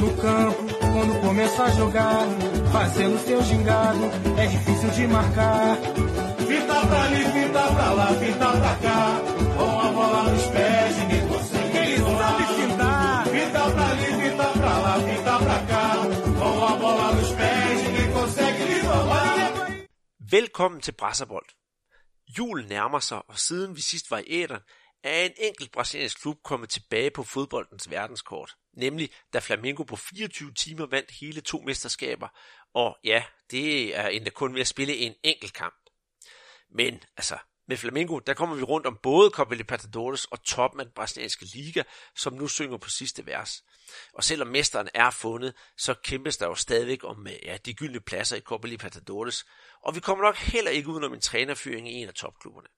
No campo, quando começa a jogar, fazendo seu gingado, é difícil de marcar. Fita pra ali, fita pra lá, fita pra cá, com a bola nos pés, ninguém consegue. Ele sabe fintar. Fita pra ali, fita pra lá, fita pra cá, com a bola nos pés, ninguém consegue lhe roubar. Velkommen til Brasserbold. Julen nærmer sig, og siden vi sidst var i æderen, er en enkelt brasiliansk klub kommet tilbage på fodboldens verdenskort. Nemlig da Flamengo på 24 timer vandt hele to mesterskaber, og ja, det er endda kun ved at spille en enkelt kamp. Men altså, med Flamengo, der kommer vi rundt om både Copa Libertadores og toppen af den brasilianske liga, som nu synger på sidste vers. Og selvom mesteren er fundet, så kæmpes der jo stadigvæk om øh, ja, de gyldne pladser i Copa Libertadores, og vi kommer nok heller ikke udenom en trænerføring i en af topklubberne.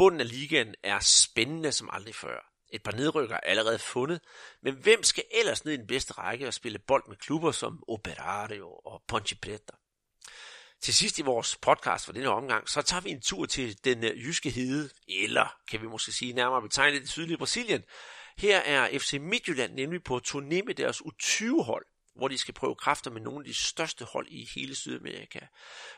Bunden af ligaen er spændende som aldrig før. Et par nedrykker er allerede fundet, men hvem skal ellers ned i den bedste række og spille bold med klubber som Operario og Ponte Preta? Til sidst i vores podcast for denne omgang, så tager vi en tur til den øh, jyske hede, eller kan vi måske sige nærmere betegnet det sydlige Brasilien. Her er FC Midtjylland nemlig på turné med deres U20-hold, hvor de skal prøve kræfter med nogle af de største hold i hele Sydamerika.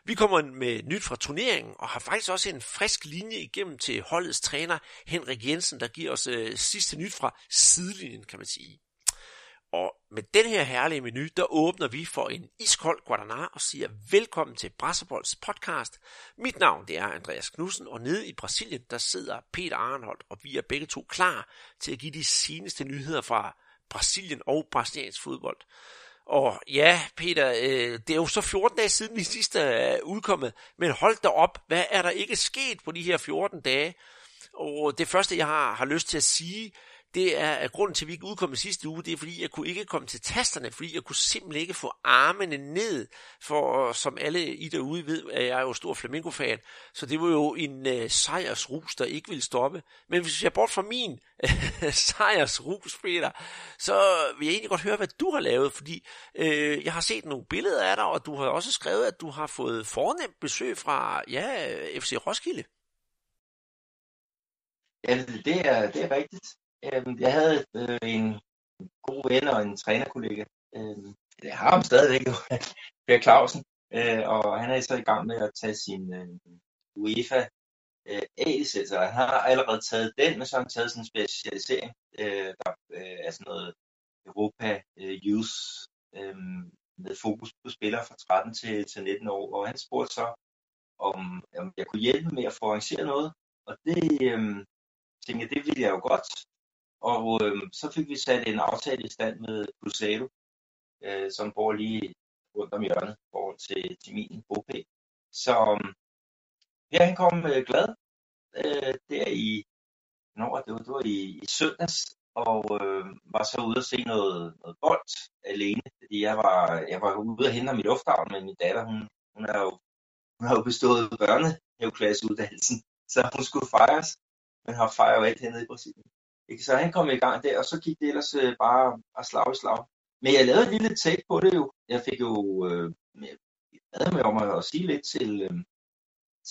Vi kommer med nyt fra turneringen, og har faktisk også en frisk linje igennem til holdets træner Henrik Jensen, der giver os øh, sidste nyt fra sidelinjen, kan man sige. Og med den her herlige menu, der åbner vi for en iskold Guadana og siger velkommen til Brasserbolds podcast. Mit navn det er Andreas Knudsen, og nede i Brasilien, der sidder Peter Arnholdt, og vi er begge to klar til at give de seneste nyheder fra Brasilien og brasiliansk fodbold. Og ja, Peter, øh, det er jo så 14 dage siden vi sidste er udkommet, men hold da op, hvad er der ikke sket på de her 14 dage? Og det første, jeg har, har lyst til at sige, det er, at grunden til, at vi ikke udkom i sidste uge, det er, fordi jeg kunne ikke komme til tasterne, fordi jeg kunne simpelthen ikke få armene ned, for som alle I derude ved, at jeg er jo stor flamingo-fan, så det var jo en øh, sejrsrus, der ikke ville stoppe. Men hvis jeg bort fra min uh, sejrsrus, Peter, så vil jeg egentlig godt høre, hvad du har lavet, fordi øh, jeg har set nogle billeder af dig, og du har også skrevet, at du har fået fornemt besøg fra ja, FC Roskilde. Ja, det er, det er rigtigt. Øhm, jeg havde øh, en god ven og en trænerkollega. Øh, jeg har ham stadigvæk, Per Clausen, øh, og han er så i gang med at tage sin øh, UEFA øh, A-licens, han har allerede taget den, men så har han taget sådan en specialisering, øh, der øh, er sådan noget Europa øh, Youth øh, med fokus på spillere fra 13 til, til 19 år, og han spurgte så, om, om jeg kunne hjælpe med at få arrangeret noget, og det øh, tænkte jeg, det ville jeg jo godt, og øh, så fik vi sat en aftale i stand med Cruzeiro, øh, som bor lige rundt om hjørnet bor til, til min bopæl. Så øhm, ja, han kom øh, glad øh, der i, når det var, det var i, i søndags, og øh, var så ude at se noget, noget bold alene, fordi jeg var, jeg var ude at hente ham i lufthavnen, men min datter, hun, hun, er jo, hun har jo bestået børnehaveklasseuddanelsen, så hun skulle fejres, men har fejret jo alt hernede i Brasilien. Ikke? Så han kom i gang der, og så gik det ellers øh, bare af slag i slag. Men jeg lavede et lille take på det jo. Jeg fik jo øh, med, med om at sige lidt til, øh,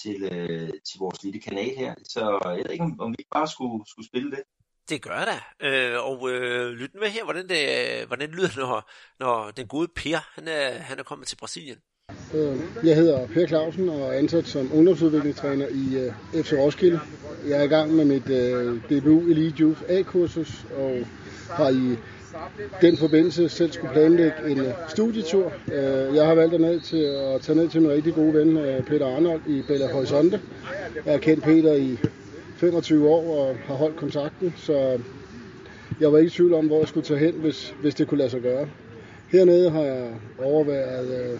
til, øh, til vores lille kanal her. Så jeg ved ikke, om, om vi bare skulle, skulle spille det. Det gør da. Øh, og øh, lyt med her, hvordan det, øh, hvordan det lyder, når, når den gode Per, han er, han er kommet til Brasilien. Øh, jeg hedder Per Clausen og er ansat som ungdomsudviklingstræner i øh, FC Roskilde. Jeg er i gang med mit øh, DBU Elite Youth A-kursus og har i den forbindelse selv skulle planlægge en studietur. Jeg har valgt at, ned til, at tage ned til min rigtig gode ven Peter Arnold i Bella Horizonte. Jeg har kendt Peter i 25 år og har holdt kontakten, så jeg var ikke i tvivl om, hvor jeg skulle tage hen, hvis, hvis det kunne lade sig gøre. Hernede har jeg overværet øh,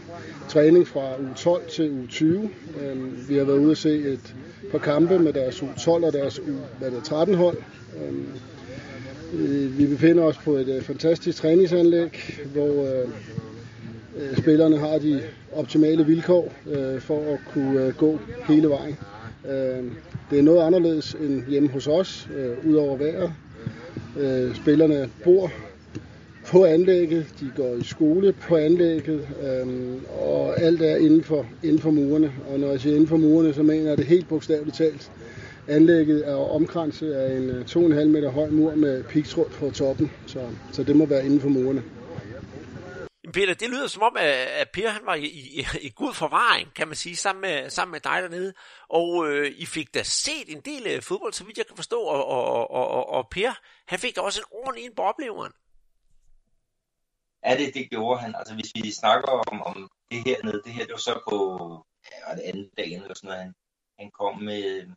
træning fra u 12 til u 20. Øh, vi har været ude at se et par kampe med deres u 12 og deres u 13 hold. Øhm, øh, vi befinder os på et øh, fantastisk træningsanlæg, hvor øh, øh, spillerne har de optimale vilkår øh, for at kunne øh, gå hele vejen. Øh, det er noget anderledes end hjemme hos os, øh, udover vejret. Øh, spillerne bor på anlægget, de går i skole på anlægget, øhm, og alt er inden for, inden for murene. Og når jeg siger inden for murene, så mener jeg det helt bogstaveligt talt. Anlægget er omkranset af en øh, 2,5 meter høj mur med pigtråd på toppen, så, så det må være inden for murene. Peter, det lyder som om, at Per han var i, i, i god forvaring, kan man sige, sammen med, sammen med dig dernede. Og øh, I fik da set en del af fodbold, så vidt jeg kan forstå, og, og, og, og, og Per, han fik da også en ordentlig ind på opleveren er det, det gjorde han. Altså hvis vi snakker om, om det her nede, det her det var så på ja, det anden dagen eller sådan noget, han, han kom med,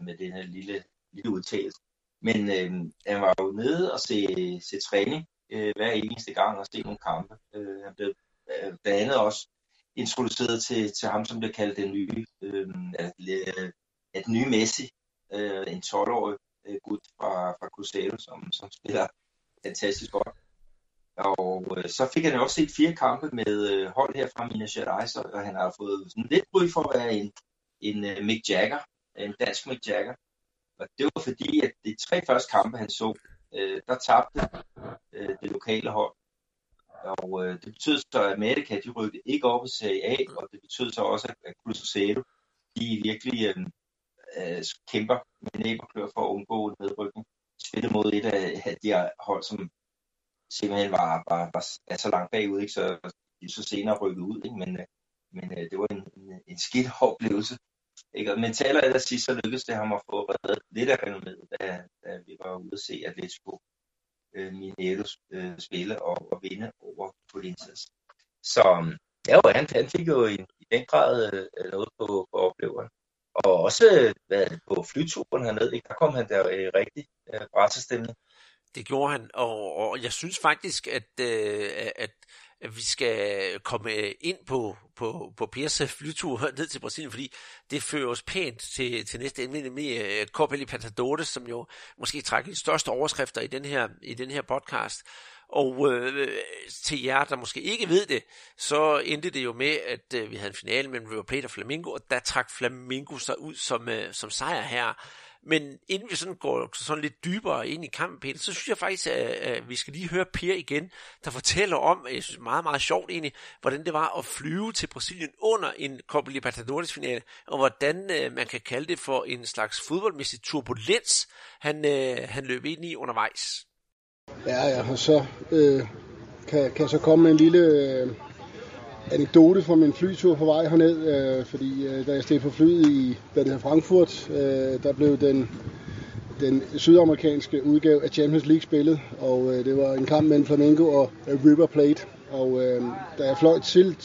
med den her lille, lille udtalelse. Men øh, han var jo nede og se, se træning øh, hver eneste gang og se nogle kampe. Øh, han blev øh, blandt andet også introduceret til, til ham, som blev kaldt den nye, øh, at, øh, at nye Messi, øh, en 12-årig øh, gut fra, fra Cruzeiro, som, som spiller fantastisk godt. Og øh, så fik han jo også set fire kampe med øh, hold her fra Minas Gerais, og han har fået sådan lidt ry for at være en, en øh, Mick Jagger, en dansk Mick Jagger. Og det var fordi, at de tre første kampe, han så, øh, der tabte øh, det lokale hold. Og øh, det betød så, at Amerika, de rykkede ikke op i Serie A, og det betød så også, at Cruzeiro, de virkelig øh, øh, kæmper med næb og klør for at undgå en nedrykning. Spillet mod et af de her hold, som simpelthen var, var, var er så langt bagud, ikke? så så senere rykket ud, ikke? men, øh, men øh, det var en, en, en skidt oplevelse. Ikke? Men til aller sidst, så lykkedes det ham at få reddet lidt af renommet, da, da vi var ude at se Atletico øh, Mineiro øh, spille og, og vinde over Corinthians. Så um, ja, han, han fik jo i, i den grad øh, noget på, på opleveren. Og også øh, hvad, på flyturen hernede, ikke? der kom han der øh, rigtig øh, brætsestemning. Det gjorde han, og, og jeg synes faktisk, at, øh, at, at vi skal komme øh, ind på, på, på Pers flytur ned til Brasilien, fordi det fører os pænt til, til næste emne, nemlig øh, Copa Libertadores, som jo måske trækker de største overskrifter i den her, i den her podcast. Og øh, til jer, der måske ikke ved det, så endte det jo med, at øh, vi havde en finale mellem River Plate og Flamingo, og der trak Flamingo sig ud som, øh, som sejr her. Men inden vi sådan går sådan lidt dybere ind i kampen, Peter, så synes jeg faktisk, at vi skal lige høre Per igen, der fortæller om, jeg synes meget, meget sjovt egentlig, hvordan det var at flyve til Brasilien under en Copa Libertadores finale, og hvordan øh, man kan kalde det for en slags fodboldmæssig turbulens, han, øh, han løb ind i undervejs. Ja, ja, og så øh, kan, kan så komme en lille øh, anekdote fra min flytur på vej herned, øh, fordi øh, da jeg steg på flyet i hvad det Frankfurt, øh, der blev den, den sydamerikanske udgave af Champions League spillet, og øh, det var en kamp mellem Flamengo og øh, River Plate. Og øh, da jeg fløj til,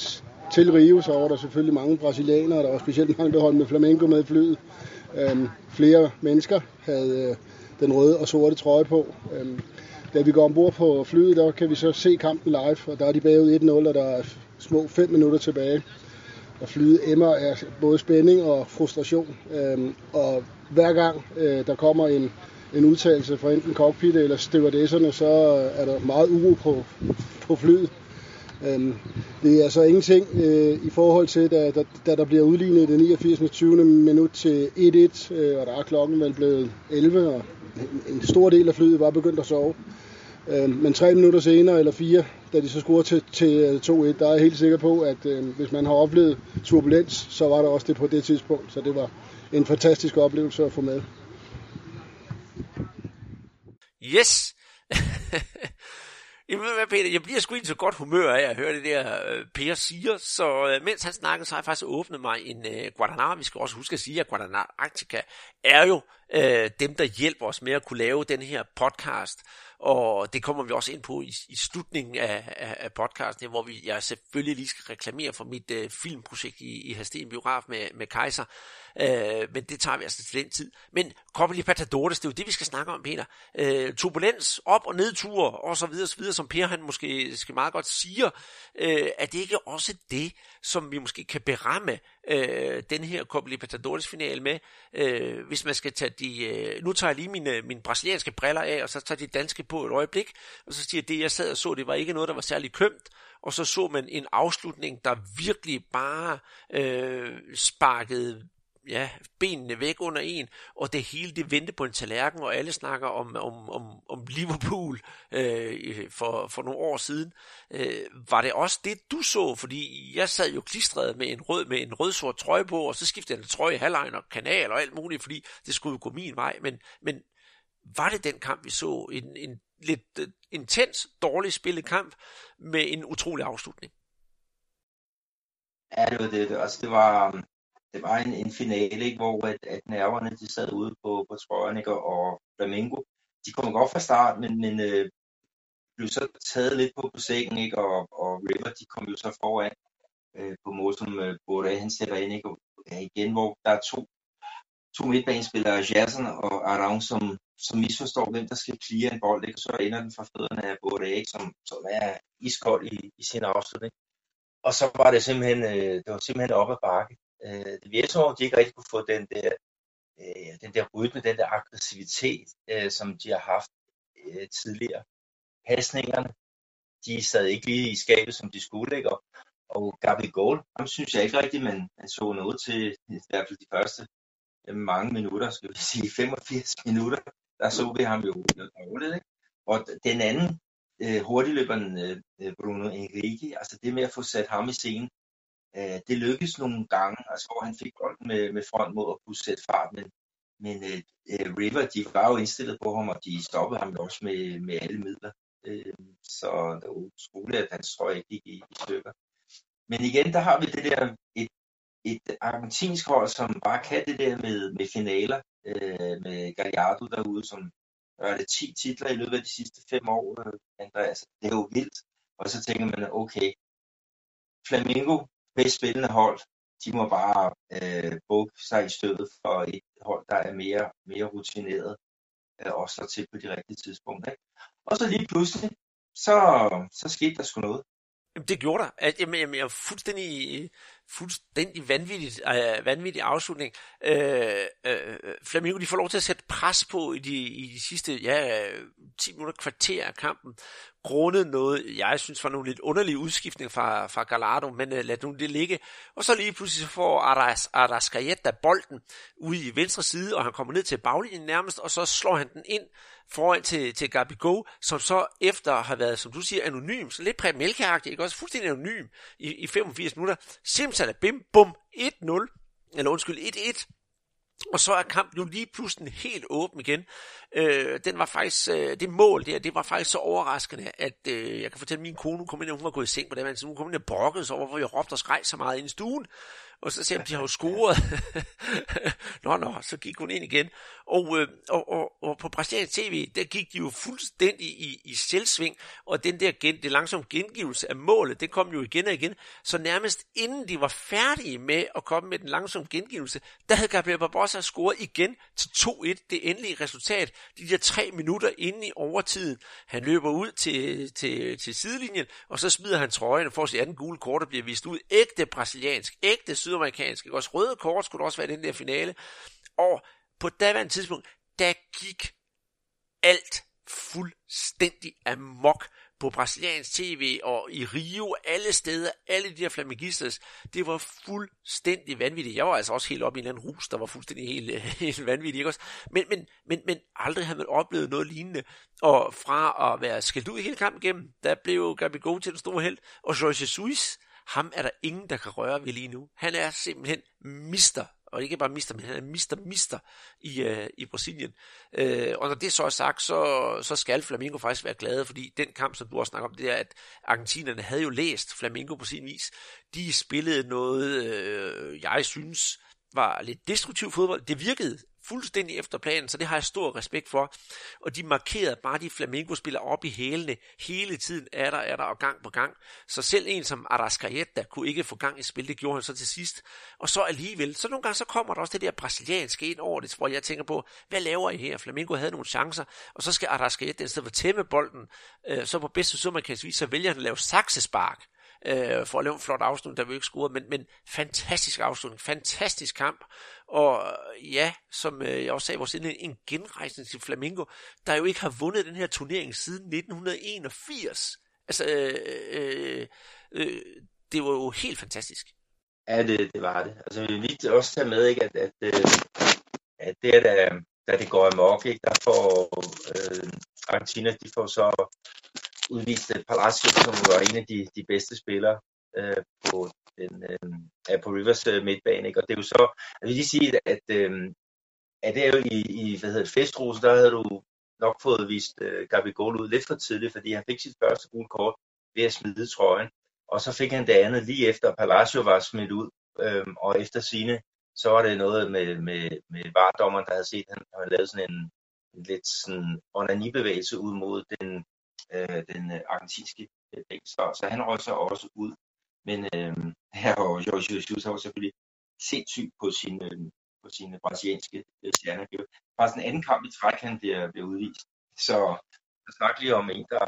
til Rio, så var der selvfølgelig mange brasilianere, der var specielt mange, der holdt med Flamengo med i flyet. Øh, flere mennesker havde øh, den røde og sorte trøje på. Øh, da vi går ombord på flyet, der kan vi så se kampen live, og der er de bagud 1-0, og der er små 5 minutter tilbage. Og flyet emmer af både spænding og frustration. Øhm, og hver gang øh, der kommer en, en udtalelse fra enten cockpit eller stewardesserne, så er der meget uro på, på flyet. Øhm, det er altså ingenting øh, i forhold til, da, da, da der bliver udlignet det 89. 20. minut til 1-1, øh, og der er klokken vel blevet 11, og en, en stor del af flyet var begyndt at sove. Øh, men tre minutter senere, eller fire, da de så scorede til, til øh, 2-1, der er jeg helt sikker på, at øh, hvis man har oplevet turbulens, så var der også det på det tidspunkt. Så det var en fantastisk oplevelse at få med. Yes! Jamen, hvad Peter, jeg bliver sgu ikke så godt humør af at høre det der øh, Per siger, så øh, mens han snakkede, så har jeg faktisk åbnet mig en øh, Guadalajara. Vi skal også huske at sige, at Guadalajara Arctica er jo øh, dem, der hjælper os med at kunne lave den her podcast og det kommer vi også ind på i, i slutningen af, af, af podcasten, hvor vi, jeg selvfølgelig lige skal reklamere for mit øh, filmprojekt i, i Hasten Biograf med, med Kaiser, øh, men det tager vi altså til den tid. Men Copa Libertadores, det er jo det, vi skal snakke om, Peter. Øh, turbulens, op- og nedture, og så videre, så videre, som Per han måske skal meget godt siger, øh, er det ikke også det, som vi måske kan beramme øh, den her Copa Libertadores finale med, øh, hvis man skal tage de, øh, nu tager jeg lige mine, mine brasilianske briller af, og så tager de danske på et øjeblik, og så siger jeg, det jeg sad og så, det var ikke noget, der var særlig kømt, og så så man en afslutning, der virkelig bare øh, sparkede ja, benene væk under en, og det hele det vendte på en tallerken, og alle snakker om, om, om, om Liverpool øh, for, for nogle år siden. Øh, var det også det, du så? Fordi jeg sad jo klistret med en rød med en rød-sort trøje på, og så skiftede jeg en trøje, halvlejen og kanal og alt muligt, fordi det skulle jo gå min vej. Men, men var det den kamp, vi så? En, en lidt uh, intens, dårligt spillet kamp med en utrolig afslutning. Ja, det var det. Altså, det var, det var en, en finale, ikke, hvor at, at nerverne de sad ude på, på trøjen, ikke, og Flamengo, de kom godt fra start, men, men øh, blev så taget lidt på, på sengen, ikke, og, og River, de kom jo så foran øh, på måde, som øh, Borda, han sætter ind, ikke, og ja, igen, hvor der er to, to midtbanespillere, Jason og Around, som, som misforstår, hvem der skal klire en bold, ikke? og så ender den fra fødderne af Borda, ikke? Som, som er iskold i, i sin afslutning. Og så var det simpelthen, øh, det var simpelthen op ad bakke. Øh, det virkede som om, de ikke rigtig kunne få den der, øh, den der rytme, den der aggressivitet, øh, som de har haft øh, tidligere. Pasningerne, de sad ikke lige i skabet, som de skulle, ikke? Og, og Gabi Goal, ham synes jeg ikke rigtigt, men han så noget til i hvert fald de første øh, mange minutter, skal vi sige 85 minutter, der så vi ham jo dårligt, ikke? Og den anden øh, hurtigløberen øh, øh, Bruno Enrique, altså det med at få sat ham i scenen, øh, det lykkedes nogle gange, altså hvor han fik bolden med, med front mod at kunne sætte fart, men, men øh, øh River, de var jo indstillet på ham, og de stoppede ham også med, med alle midler. Øh, så det var utroligt, at hans trøje gik i, i stykker. Men igen, der har vi det der, et, et argentinsk hold, som bare kan det der med, med finaler, øh, med Gallardo derude, som er det 10 titler i løbet af de sidste 5 år, øh, Andreas. Det er jo vildt. Og så tænker man, okay, Flamingo, bedst spillende hold, de må bare øh, bukke sig i stødet for et hold, der er mere, mere rutineret øh, og så til på de rigtige tidspunkter. Ikke? Og så lige pludselig, så, så skete der sgu noget. Jamen, det gjorde der. Jeg, jamen, jeg er fuldstændig, fuldstændig vanvittigt, øh, vanvittig afslutning. Øh, øh, Flamingo, de får lov til at sætte pres på i de, i de sidste ja, 10 minutter kvarter af kampen, grundet noget, jeg synes var nogle lidt underlige udskiftninger fra, fra Gallardo, men øh, lad nu det ligge. Og så lige pludselig så får Aras, Arascaeta bolden ude i venstre side, og han kommer ned til baglinjen nærmest, og så slår han den ind foran til, til Gabi Go, som så efter har været, som du siger, anonym, så lidt præget mælkeagtigt, ikke også fuldstændig anonym i, i 85 minutter. Simsalabim, bum, 1-0, eller undskyld, 1-1. Og så er kampen jo lige pludselig helt åben igen. Øh, den var faktisk, øh, det mål der, det var faktisk så overraskende, at øh, jeg kan fortælle, at min kone hun kom ind, og hun var gået i seng på det, men hun kom ind og brokkede sig over, hvor jeg råbte og skreg så meget ind i stuen. Og så siger de har jo scoret. nå, nå, så gik hun ind igen. Og, øh, og, og, og på brasiliansk tv, der gik de jo fuldstændig i, i selvsving, og den der gen, det langsomme gengivelse af målet, det kom jo igen og igen. Så nærmest inden de var færdige med at komme med den langsomme gengivelse, der havde Gabriel Barbosa scoret igen til 2-1, det endelige resultat. De der tre minutter inde i overtiden. Han løber ud til, til, til sidelinjen, og så smider han trøjen og får sit anden gule kort og bliver vist ud. Ægte brasiliansk, ægte syd sydamerikanske. Også røde kort skulle også være i den der finale. Og på daværende tidspunkt, der gik alt fuldstændig amok på brasiliansk tv og i Rio, alle steder, alle de der flamengistas, det var fuldstændig vanvittigt. Jeg var altså også helt oppe i en eller anden rus, der var fuldstændig helt, helt vanvittigt. Ikke også? Men, men, men, men aldrig havde man oplevet noget lignende. Og fra at være skældt ud hele kampen igennem, der blev Gabigol til den store held, og Jorge Jesus, ham er der ingen, der kan røre ved lige nu. Han er simpelthen mister, og ikke bare mister, men han er mister, mister i, øh, i Brasilien. Øh, og når det så er sagt, så, så skal Flamingo faktisk være glade, fordi den kamp, som du også snakker om, det er, at argentinerne havde jo læst Flamingo på sin vis. De spillede noget, øh, jeg synes, var lidt destruktiv fodbold. Det virkede fuldstændig efter planen, så det har jeg stor respekt for. Og de markerede bare de flamingospillere op i hælene hele tiden, er der, er der og gang på gang. Så selv en som Arrascaeta kunne ikke få gang i spil, det gjorde han så til sidst. Og så alligevel, så nogle gange så kommer der også det der brasilianske ind over det, hvor jeg tænker på, hvad laver I her? Flamingo havde nogle chancer, og så skal Arrascaeta i stedet for tæmme bolden, øh, så på bedste sydamerikansk så vælger han at lave saksespark øh, for at lave en flot afslutning, der vi ikke scoret, men, men fantastisk afslutning, fantastisk kamp, og øh, ja, som øh, jeg også sagde, vores en genrejsning til Flamingo, der jo ikke har vundet den her turnering siden 1981. Altså, øh, øh, øh, det var jo helt fantastisk. Ja, det, det var det. Altså, vi vil også tage med, ikke, at, at, øh, at det, der, da det går amok, ikke, der får øh, Argentina, de får så udviste Palacio, som var en af de, de bedste spillere øh, på, den, øh, på Rivers øh, midtbane. Ikke? Og det er jo så, jeg vil lige sige, at, øh, at det er jo i, i hvad hedder det, Festrose, der havde du, nok fået vist øh, Gabigol ud lidt for tidligt, fordi han fik sit første gule kort ved at smide trøjen. Og så fik han det andet lige efter Palacio var smidt ud, øh, og efter sine så var det noget med, med, med vardommeren, der havde set, at han havde lavet sådan en, en lidt sådan onanibevægelse ud mod den, øh, den øh, argentinske øh, bæk. Så, så han røg så også ud. Men øh, her var Jorge Jesus var selvfølgelig sindssyg på sin, øh, på sine brasilianske øh, stjerner. Det var faktisk en anden kamp i træk, han bliver, bliver udvist. Så jeg snakker lige om en, der,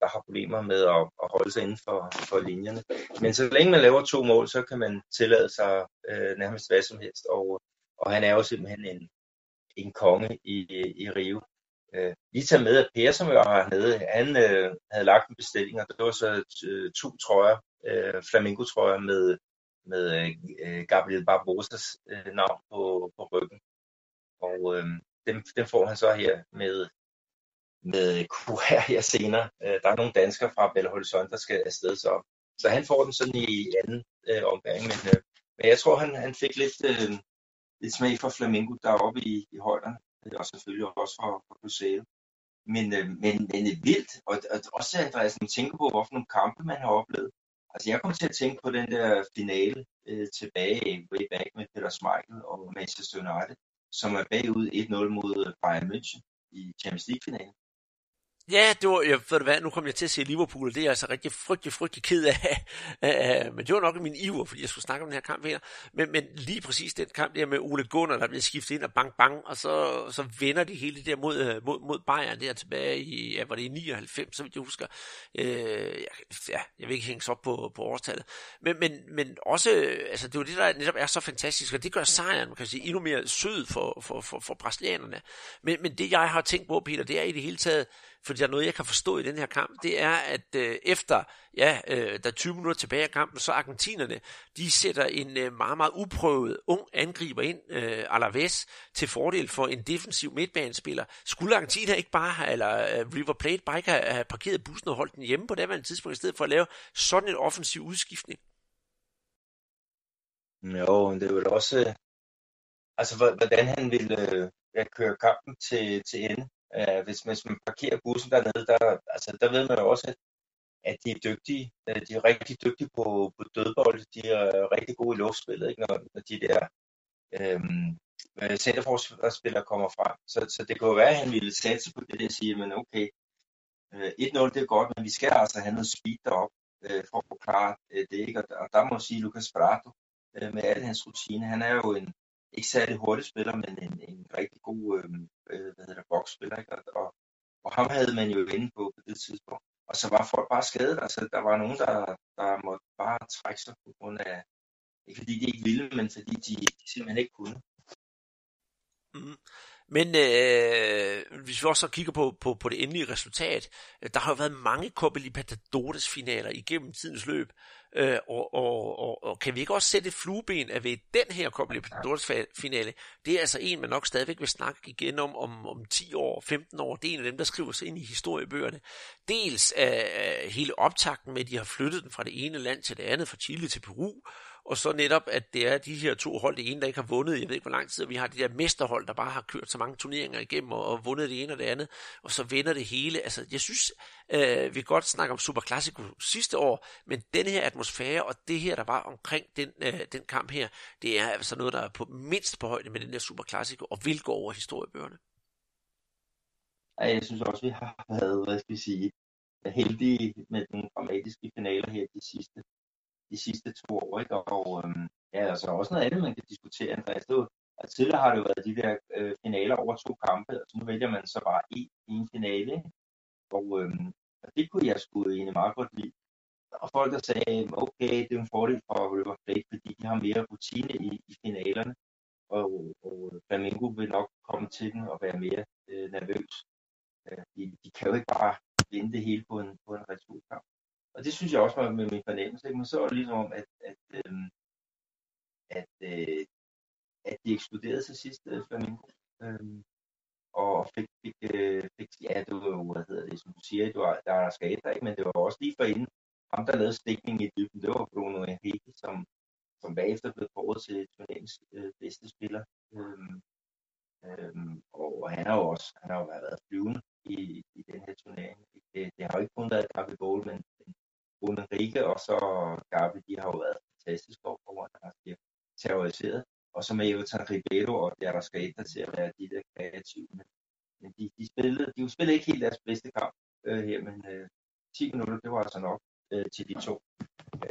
der har problemer med at, at holde sig inden for, for linjerne. Men så længe man laver to mål, så kan man tillade sig øh, nærmest hvad som helst. Og, og han er jo simpelthen en, en konge i, i Rio. Øh, lige tage med, at Per, som var hernede, han øh, havde lagt en bestilling, og det var så øh, to trøjer, øh, flamingo-trøjer med, med øh, Gabriel Barbosas øh, navn på, på ryggen. Og øh, dem, dem får han så her med med QR her senere. Øh, der er nogle danskere fra Belo Horizonte, der skal afsted, så, så han får den sådan i anden øh, omgang. Men, øh, men jeg tror, han, han fik lidt, øh, lidt smag for Flamingo deroppe i, i højderne, og selvfølgelig også for, for museet. Men, øh, men, men det er vildt, og, og også Andreas, jeg man tænker på, hvorfor nogle kampe man har oplevet. Altså jeg kommer til at tænke på den der finale øh, tilbage way back med Peter Schmeichel og Manchester United, som er bagud 1-0 mod Bayern München i Champions League-finalen. Ja, det var, jeg, ved du hvad, nu kom jeg til at se Liverpool, og det er jeg altså rigtig frygtelig, frygtelig ked af. men det var nok min iver, fordi jeg skulle snakke om den her kamp her. Men, men lige præcis den kamp der med Ole Gunnar, der bliver skiftet ind og bang bang, og så, så vender de hele det der mod, øh, mod, mod Bayern der tilbage i, ja, var det i 99, så vidt jeg husker. Øh, ja, jeg vil ikke hænge op på, på årstallet. Men, men, men også, øh, altså det er jo det, der netop er så fantastisk, og det gør sejren, man kan sige, endnu mere sød for, for, for, for brasilianerne. Men, men det jeg har tænkt på, Peter, det er i det hele taget, fordi der er noget, jeg kan forstå i den her kamp, det er, at øh, efter, ja, øh, der er 20 minutter tilbage af kampen, så argentinerne, de sætter en øh, meget, meget uprøvet ung angriber ind, øh, Alaves, til fordel for en defensiv midtbanespiller. Skulle Argentina ikke bare eller øh, River Plate bare ikke have, have parkeret bussen og holdt den hjemme på det her tidspunkt, i stedet for at lave sådan en offensiv udskiftning? Jo, det er vel også, øh, altså hvordan han ville øh, køre kampen til, til ende. Øh, hvis, hvis man parkerer bussen dernede, der, altså, der ved man jo også, at, at de er dygtige. Øh, de er rigtig dygtige på, på dødbold. De er øh, rigtig gode i luftspillet, ikke? Når, når de der øhm, øh, centerforsvarsspillere kommer frem. Så, så det kunne jo være, at han ville satse på det der og sige, men okay, øh, 1-0 det er godt, men vi skal altså have noget speed derop øh, for at forklare øh, det. Ikke? Og, og der må jeg sige, Lucas Prato, øh, med al hans rutine, han er jo en, ikke særlig hurtig spiller, men en, en rigtig god øhm, øh, hvad hedder det, boksspiller. Ikke? Og, og, og ham havde man jo inde på på det tidspunkt. Og så var folk bare skadet. Altså, der var nogen, der, der måtte bare trække sig på grund af, ikke fordi de ikke ville, men fordi de, de simpelthen ikke kunne. Mm. Men øh, hvis vi også kigger på, på, på det endelige resultat, øh, der har jo været mange Copa Libertadores finaler igennem tidens løb, øh, og, og, og, og kan vi ikke også sætte et flueben, at ved den her Copa Libertadores finale, det er altså en, man nok stadigvæk vil snakke igen om, om, om 10 år, 15 år, det er en af dem, der skriver sig ind i historiebøgerne. Dels af hele optakten med, at de har flyttet den fra det ene land til det andet, fra Chile til Peru, og så netop, at det er de her to hold, det ene, der ikke har vundet, jeg ved ikke, hvor lang tid, og vi har de der mesterhold, der bare har kørt så mange turneringer igennem, og, og vundet det ene og det andet, og så vinder det hele. Altså, jeg synes, øh, vi kan godt snakke om Super Classico sidste år, men den her atmosfære, og det her, der var omkring den, øh, den kamp her, det er altså noget, der er på mindst på højde med den der Super Classico, og vil gå over historiebøgerne. Jeg synes også, vi har været, hvad skal vi sige, heldige med den dramatiske finaler her de sidste de sidste to år. Ikke? Og øhm, ja, altså også noget andet, man kan diskutere, Andreas. Det var, altså, tidligere har det jo været de der øh, finaler over to kampe, og så nu vælger man så bare en, en finale. Ikke? Og, øhm, og det kunne jeg sgu egentlig meget godt lide. Og folk der sagde, okay, det er en fordel for River Plate, fordi de har mere rutine i, i finalerne. Og, og Flamingo vil nok komme til den og være mere øh, nervøs. Øh, de, de kan jo ikke bare vinde det hele på en, på en returkamp. Og det synes jeg også var med min fornemmelse. Ikke? Men så var det ligesom om, at, at, øh, at, øh, at de eksploderede til sidst, øh, Flamingo. Øh, og fik, fik, øh, fik, ja, det var hvad hedder det, som du siger, det var, der er skader, ikke? men det var også lige for inden, ham der lavede stikning i dybden, det var Bruno Henrique, som, som bagefter blev kåret til turneringens øh, bedste spiller. Øhm, øhm, og han har jo også, han har jo været flyvende i, i den her turnering. Det, det har jo ikke kun været Gabi Bowl, men, men Enrique og så Gabi, de har jo været fantastiske over, hvor der bliver terroriseret. Og så med Everton Ribeiro og der skal der til at være de der kreative. Men, men de, de, spillede, de spillede ikke helt deres bedste kamp øh, her, men øh, 10 minutter, det var altså nok øh, til de to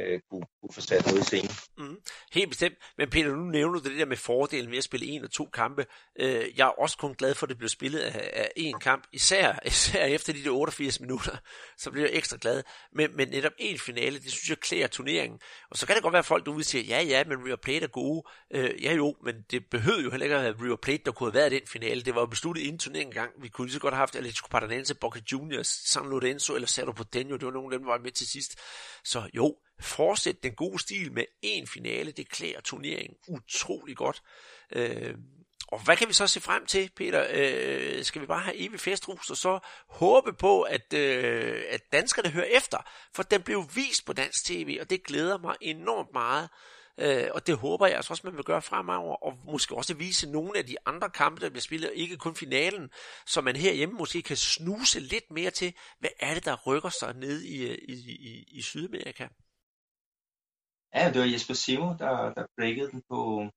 øh, kunne, kunne få sat noget i scenen. Mm, helt bestemt. Men Peter, nu nævner du det der med fordelen ved at spille en og to kampe. Øh, jeg er også kun glad for, at det blev spillet af, af en kamp, især, især efter de der 88 minutter, så bliver jeg ekstra glad. Men, men netop én finale, det synes jeg klæder turneringen. Og så kan det godt være, at folk derude siger, ja ja, men River Plate er gode. Øh, ja jo, men det behøvede jo heller ikke at være River Plate, der kunne have været den finale. Det var jo besluttet inden turneringen gang. Vi kunne lige så godt have haft Atletico Paranaense, Boca Juniors, San Lorenzo eller Cerro Porteño. Det var nogle af dem, der var med til sidst. Så jo, fortsæt den gode stil med en finale, det klæder turneringen utrolig godt. Øh, og hvad kan vi så se frem til, Peter? Øh, skal vi bare have evig festrus og så håbe på, at, øh, at danskerne hører efter? For den blev vist på dansk tv, og det glæder mig enormt meget. Øh, og det håber jeg altså også, man vil gøre fremover, og måske også vise nogle af de andre kampe, der bliver spillet, ikke kun finalen, så man herhjemme måske kan snuse lidt mere til, hvad er det, der rykker sig ned i, øh, i, i, i Sydamerika? Ja, det var Jesper Simo, der, der breakede den på,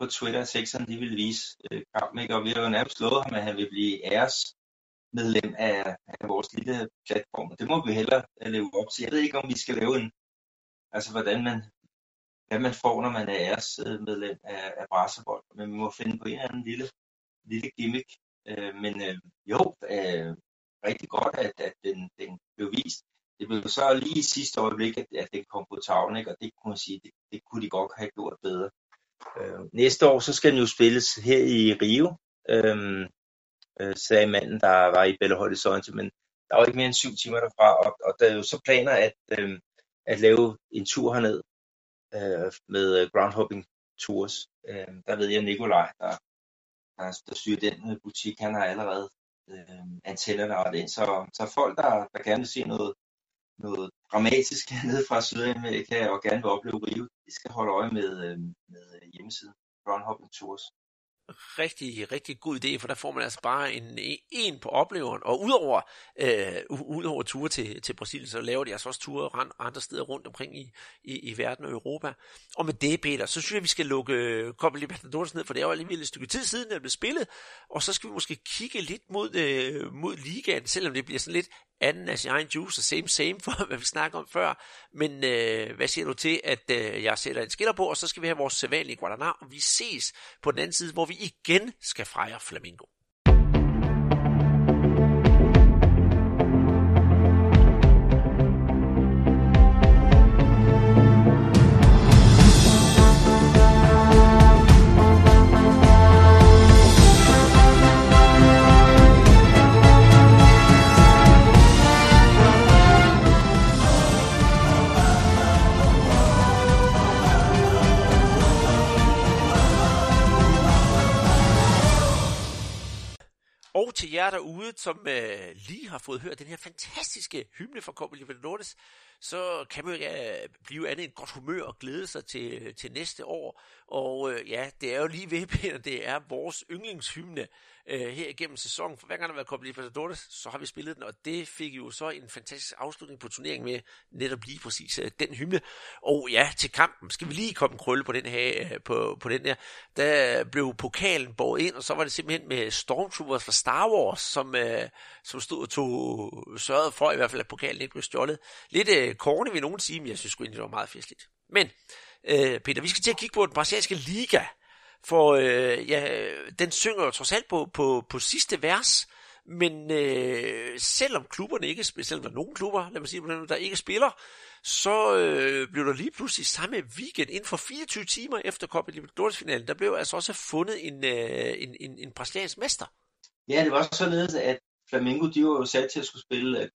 på Twitter, at sekseren de ville vise øh, kampen, ikke? og vi har jo nærmest slået ham, at han vil blive æres medlem af, af vores lille platform. Det må vi hellere øh, leve op til. Jeg ved ikke, om vi skal lave en, altså hvordan man, hvad man får, når man er æresmedlem af, af Brasserbold, men vi må finde på en eller anden lille, lille gimmick. Øh, men øh, jo, øh, rigtig godt, at, at den, den blev vist det blev så lige i sidste øjeblik, at, at det kom på tavlen, ikke? og det kunne man sige, det, det kunne de godt have gjort bedre. Øh, næste år, så skal den jo spilles her i Rio, øh, øh, sagde manden, der var i Belo Horizonte, men der var ikke mere end syv timer derfra, og, og der er jo så planer at, øh, at lave en tur herned øh, med øh, groundhopping tours. Øh, der ved jeg, Nikolaj, der, der, der styrer den øh, butik, han har allerede øh, antennerne og det. Så, så folk, der, der gerne vil se noget noget dramatisk nede fra Sydamerika og gerne vil opleve Rio, de skal holde øje med, øh, med øh, hjemmesiden Groundhopping Tours rigtig, rigtig god idé, for der får man altså bare en, en på opleveren, og udover, øh, udover ture til, til Brasilien, så laver de altså også ture andre steder rundt omkring i, i, i verden og Europa. Og med det, Peter, så synes jeg, vi skal lukke Copa Libertadores ned, for det er jo alligevel et stykke tid siden, det blev spillet, og så skal vi måske kigge lidt mod, øh, mod ligaen, selvom det bliver sådan lidt anden af sin egen juice same same for, hvad vi snakker om før. Men øh, hvad siger du til, at øh, jeg sætter en skiller på, og så skal vi have vores sædvanlige Guadalajara, og vi ses på den anden side, hvor vi igen skal fejre Flamingo. Og til jer derude, som øh, lige har fået hørt den her fantastiske hymne fra Copa Libertadores, så kan man jo ja, blive andet en godt humør og glæde sig til, øh, til næste år. Og øh, ja, det er jo lige ved, Peter, det er vores yndlingshymne øh, her igennem sæsonen. For hver gang der har været Copa Libertadores, så har vi spillet den, og det fik jo så en fantastisk afslutning på turneringen med netop lige præcis øh, den hymne. Og ja, til kampen skal vi lige komme en krølle på den her, øh, på, på den der. Der blev pokalen båret ind, og så var det simpelthen med Stormtroopers fra Star Wars, som, øh, som stod og tog, sørgede for i hvert fald, at pokalen ikke blev stjålet. Lidt øh, korne vil nogen sige, men jeg synes egentlig, det var meget festligt. Men, øh, Peter, vi skal til at kigge på den brasilianske liga, for øh, ja, den synger jo trods alt på, på, på sidste vers, men øh, selvom klubberne ikke selvom der er nogle klubber, lad mig sige, der ikke spiller, så øh, blev der lige pludselig samme weekend, inden for 24 timer efter Copa Libertadores-finalen, der blev altså også fundet en, øh, en, en, en brasiliansk mester. Ja, det var således, at Flamengo, de var jo sat til at skulle spille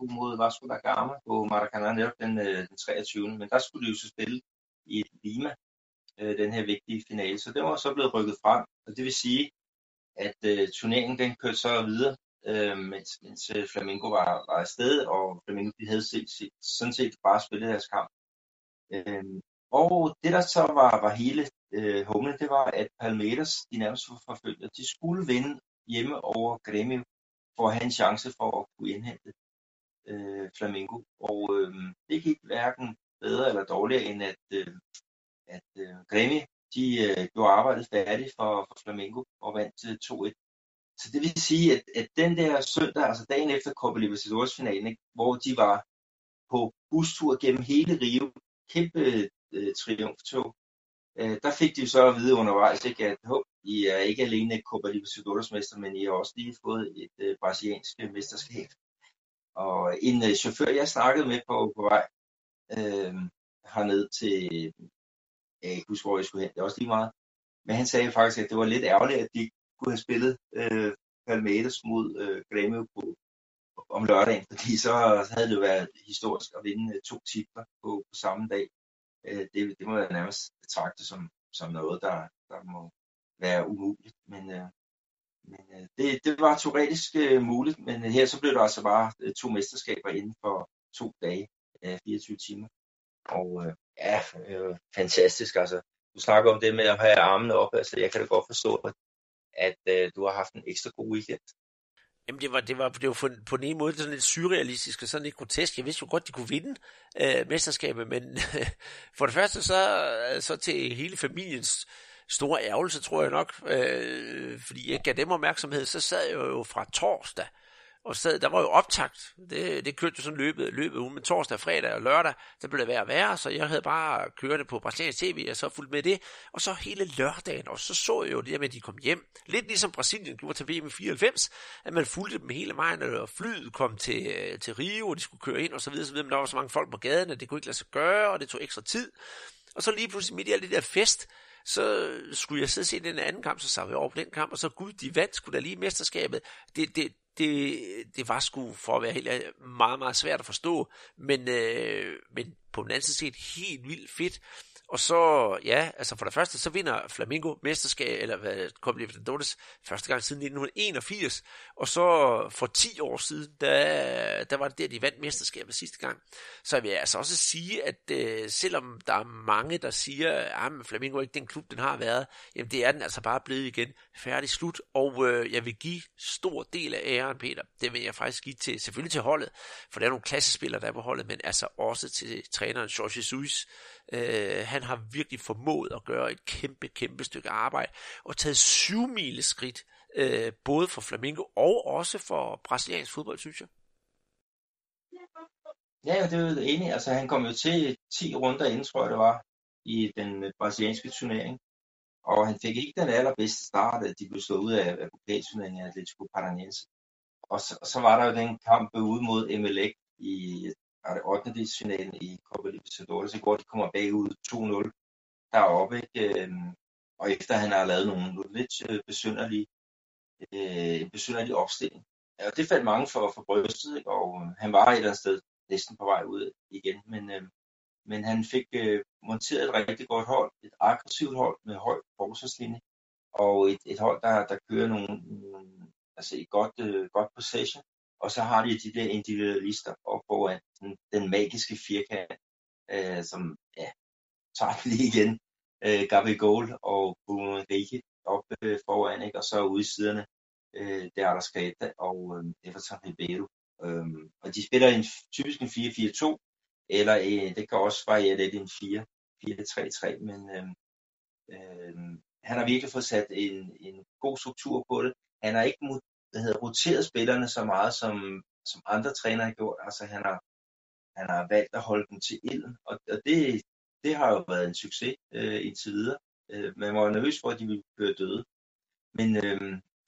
uh, mod Vasco da Gama på Maracanã netop den, øh, den 23. Men der skulle de jo så spille i Lima, øh, den her vigtige finale. Så det var så blevet rykket frem, og det vil sige, at øh, turneringen den kørte så videre, øh, mens, mens Flamingo Flamengo var, var afsted, og Flamengo de havde set, set, sådan set bare spillet deres kamp. Øh, og det der så var, var hele øh, humlen, det var, at Palmeiras, de nærmest forfølger, de skulle vinde hjemme over Grêmio for at have en chance for at kunne indhente øh, Flamengo. Og øh, det gik hverken bedre eller dårligere, end at, øh, at øh, Gremi, de øh, gjorde arbejdet færdigt for, for Flamengo og vandt øh, til 2-1. Så det vil sige, at, at den der søndag, altså dagen efter Copa Libertadores finalen, hvor de var på bustur gennem hele Rio, kæmpe øh, triumftog, øh, der fik de så at vide undervejs, ikke, at håb, I er ikke alene Copa Libertadores mester, men I har også lige fået et øh, brasiliansk øh, mesterskab. Og en øh, chauffør, jeg snakkede med på, på vej øh, herned til, jeg kan ikke huske, hvor jeg skulle hen, det er også lige meget, men han sagde faktisk, at det var lidt ærgerligt, at de kunne have spillet øh, Palmeiras mod øh, Grêmio på, om lørdagen, fordi så havde det jo været historisk at vinde øh, to titler på, på samme dag. Øh, det, det må jeg nærmest betragte som, som noget, der, der må være umuligt. Men, øh, men øh, det, det var teoretisk øh, muligt, men her så blev der altså bare øh, to mesterskaber inden for to dage, øh, 24 timer. Og øh, ja, øh, fantastisk. Altså, du snakker om det med at have armene op. Altså, jeg kan da godt forstå, at, at øh, du har haft en ekstra god weekend. Jamen det var, det var, det var på, på den ene måde sådan lidt surrealistisk og sådan lidt grotesk. Jeg vidste jo godt, de kunne vinde øh, mesterskabet, men for det første så, så til hele familiens store ærgelse, tror jeg nok, øh, fordi jeg gav dem opmærksomhed, så sad jeg jo fra torsdag og så, der var jo optakt. Det, det kørte jo sådan løbet, løbet ugen, men torsdag, fredag og lørdag, der blev det værre og værre, så jeg havde bare kørende det på brasiliansk tv, og så fulgt med det. Og så hele lørdagen, og så så jeg jo det med, at de kom hjem. Lidt ligesom Brasilien gjorde til VM 94, at man fulgte dem hele vejen, og flyet kom til, til Rio, og de skulle køre ind og så videre, så videre, men der var så mange folk på gaden, at det kunne ikke lade sig gøre, og det tog ekstra tid. Og så lige pludselig midt i alt det der fest, så skulle jeg sidde og se den anden kamp, så sagde jeg over på den kamp, og så gud, de vandt skulle da lige mesterskabet. Det, det, det, det var sgu, for at være helt meget, meget svært at forstå, men, øh, men på den anden side helt vildt fedt, og så, ja, altså for det første, så vinder Flamingo mesterskab, eller hvad, Copa Libertadores, første gang siden 1981, og så for 10 år siden, der, der var det der, de vandt mesterskabet sidste gang. Så jeg vil altså også sige, at øh, selvom der er mange, der siger, ah, at Flamingo er ikke den klub, den har været, jamen det er den altså bare blevet igen. Færdig slut, og øh, jeg vil give stor del af æren, Peter. Det vil jeg faktisk give til, selvfølgelig til holdet, for der er nogle klassespillere, der er på holdet, men altså også til træneren Jorge Jesus, Øh, han har virkelig formået at gøre et kæmpe, kæmpe stykke arbejde og taget syv mile skridt, øh, både for Flamingo og også for brasiliansk fodbold, synes jeg. Ja, det er jo enig. Altså, han kom jo til 10 runder inden, tror jeg det var, i den øh, brasilianske turnering. Og han fik ikke den allerbedste start, at de blev slået ud af, af pokalturneringen af Atletico Paranaense. Og så, så var der jo den kamp ude mod Emelec i, var det 8. finalen i Copa Libertadores i går, de kommer bagud 2-0 deroppe, ikke? Øhm, og efter han har lavet nogle lidt øh, besynderlige, øh, besynderlige opstilling. Ja, det faldt mange for, for brystet, ikke? og øh, han var et eller andet sted næsten på vej ud igen, men, øh, men han fik øh, monteret et rigtig godt hold, et aggressivt hold med høj forsvarslinje, og et, et hold, der, der kører nogle, altså et godt, øh, godt possession, og så har de de der individualister op foran den, den magiske firkant, øh, som ja, tager lige igen. Øh, Gabi Goal og Bruno Henrique op øh, foran, ikke? og så ude i siderne, øh, der er der Skata og øh, Everton Ribeiro. Øh, og de spiller en, typisk en 4-4-2, eller øh, det kan også variere lidt en 4-4-3-3, men øh, øh, han har virkelig fået sat en, en god struktur på det. Han har ikke hvad hedder, roteret spillerne så meget, som, som andre trænere har gjort. Altså han har, han har valgt at holde dem til ilden, og, og det, det har jo været en succes øh, indtil videre. Øh, man var nervøs for, at de ville køre døde. Men øh,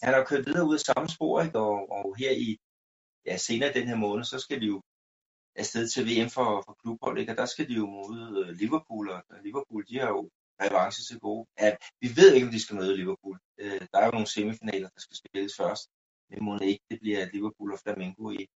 han har kørt videre ud af samme spor, ikke? Og, og her i ja, senere den her måned, så skal de jo afsted til VM for, for klubhold, ikke? og der skal de jo møde øh, Liverpool, og Liverpool, de har jo revanche til gode. Ja, vi ved ikke, om de skal møde Liverpool. Øh, der er jo nogle semifinaler, der skal spilles først men må ikke det bliver Liverpool og Flamengo i,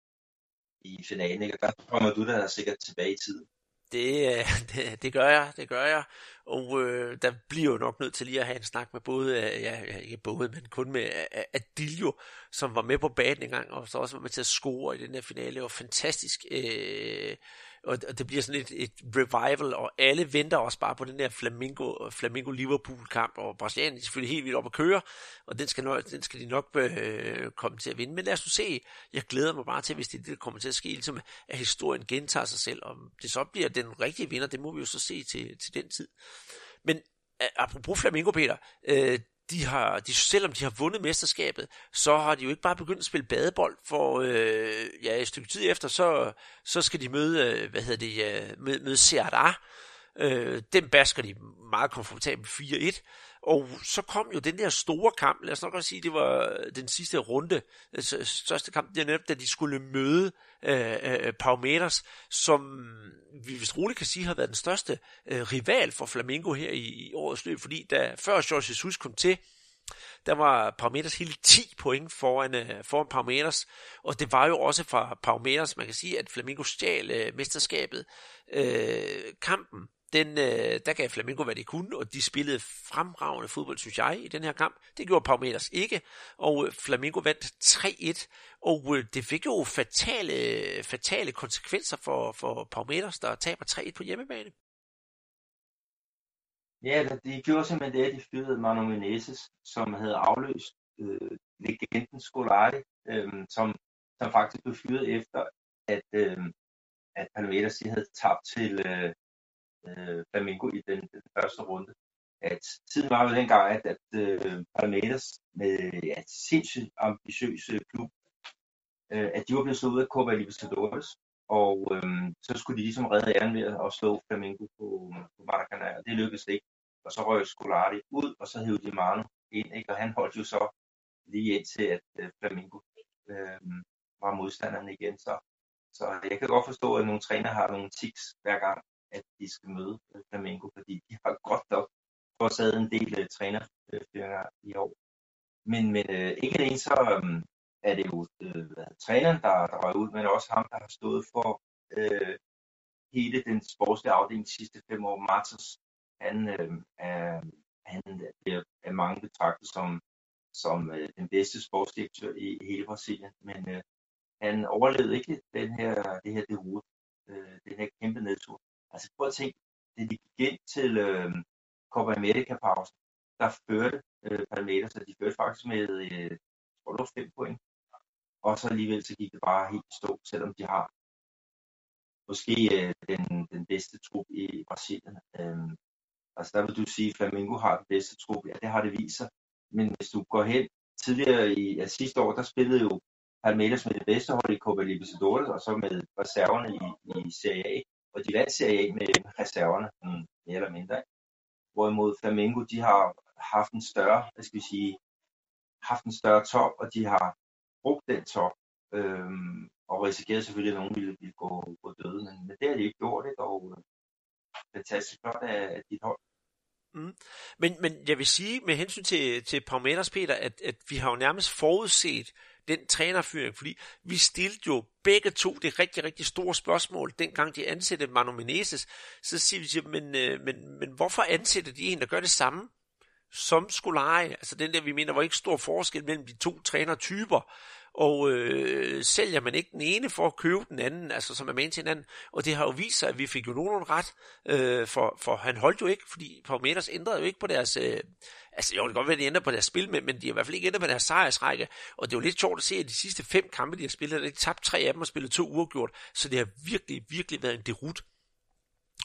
i finalen, ikke? og der kommer du der sikkert tilbage i tiden. Det, øh, det, det gør jeg, det gør jeg. Og øh, der bliver jo nok nødt til lige at have en snak med både, øh, ja, ikke både, men kun med øh, Adilio, som var med på banen en gang, og så også var med til at score i den her finale. Det var fantastisk. Øh, og det bliver sådan et, et revival, og alle venter også bare på den der Flamingo, Flamingo Liverpool kamp, og Brasilien er selvfølgelig helt vildt op at køre, og den skal, nok, den skal de nok øh, komme til at vinde. Men lad os nu se, jeg glæder mig bare til, hvis det, det kommer til at ske, ligesom at historien gentager sig selv, og det så bliver den rigtige vinder, det må vi jo så se til, til den tid. Men apropos Flamingo, Peter, øh, de har, de, selvom de har vundet mesterskabet, så har de jo ikke bare begyndt at spille badebold, for øh, ja, et stykke tid efter, så, så skal de møde, øh, hvad hedder det, øh, møde, møde Ceará. Øh, den basker de meget komfortabelt 4-1. Og så kom jo den der store kamp, lad os nok også sige, det var øh, den sidste runde, øh, største kamp, det er netop, da de skulle møde øh, øh, øh, Palmeiras, som vi vist roligt kan sige har været den største øh, rival for Flamengo her i, i årets løb, fordi da før Jorge Jesus kom til, der var Palmeiras hele 10 point foran, foran Palmeiras, og det var jo også fra Palmeiras, man kan sige, at Flamengo stjal øh, mesterskabet. Øh, kampen den, øh, der gav Flamengo, hvad de kunne, og de spillede fremragende fodbold, synes jeg, i den her kamp. Det gjorde Palmeiras ikke, og øh, Flamengo vandt 3-1, og øh, det fik jo fatale, fatale konsekvenser for, for Palmeiras, der taber 3-1 på hjemmebane. Ja, de gjorde simpelthen det, at de fyrede Manu Menezes, som havde afløst øh, legenden Scolari, øh, som, som faktisk blev fyret efter, at, øh, at Palmeiras de havde tabt til, øh, øh, Flamengo i den, den første runde. At tiden var jo dengang, at, at øh, Palmeiras med ja, sindssygt ambitiøs øh, klub, øh, at de var blevet slået ud af Copa Libertadores, og øh, så skulle de ligesom redde æren ved at slå Flamengo på, på Maracanã, og det lykkedes ikke. Og så røg Scolari ud, og så hævde de Manu ind, ikke? og han holdt jo så lige indtil, at øh, Flamengo øh, var modstanderen igen. Så, så jeg kan godt forstå, at nogle træner har nogle tics hver gang, at de skal møde øh, Flamengo, fordi de har godt nok forårsaget en del uh, trænerfyringer i år. Men, men uh, ikke alene så um, er det jo uh, træneren, der, der røg ud, men også ham, der har stået for uh, hele den sportslige afdeling de sidste fem år. Martins, han, uh, er, han bliver af mange betragtet som, som uh, den bedste sportsdirektør i hele Brasilien, men uh, han overlevede ikke den her, det her derud, uh, den her kæmpe nedtur. Altså prøv at tænke, da de gik ind til øh, Copa America-pausen, der førte øh, Palmeiras, så de førte faktisk med, øh, tror du, 5 point. Og så alligevel så gik det bare helt stå, selvom de har måske øh, den, den bedste trup i Brasilien. Øh, altså der vil du sige, at Flamengo har den bedste trup. Ja, det har det vist sig. Men hvis du går hen tidligere i ja, sidste år, der spillede jo Palmeiras med det bedste hold i Copa Libertadores, og så med reserverne i, i Serie A og de vandt Serie A med reserverne, mere eller mindre. Hvorimod Flamengo, de har haft en større, hvad skal vi sige, haft en større top, og de har brugt den top, øhm, og risikeret selvfølgelig, at nogen ville, ville gå, gå døde, men, men det har de ikke gjort, ikke? og øh, fantastisk flot af, af dit hold. Mm. Men, men jeg vil sige med hensyn til, til Palmeiras, Peter, at, at vi har jo nærmest forudset den trænerfyring, fordi vi stillede jo begge to det rigtig, rigtig store spørgsmål, dengang de ansatte Manu Meneses, så siger vi, men, øh, men, men hvorfor ansætter de en, der gør det samme? som Skolari, altså den der, vi mener, var ikke stor forskel mellem de to trænertyper, og øh, sælger man ikke den ene for at købe den anden, altså som er med til hinanden, og det har jo vist sig, at vi fik jo nogen ret, øh, for, for han holdt jo ikke, fordi Parmeters ændrede jo ikke på deres, øh, altså jo, det kan godt være, at de ændrer på deres spil, men, men de har i hvert fald ikke ændret på deres sejrsrække, og det er jo lidt sjovt at se, at de sidste fem kampe, de har spillet, de har tabt tre af dem og spillet to uafgjort, så det har virkelig, virkelig været en derut.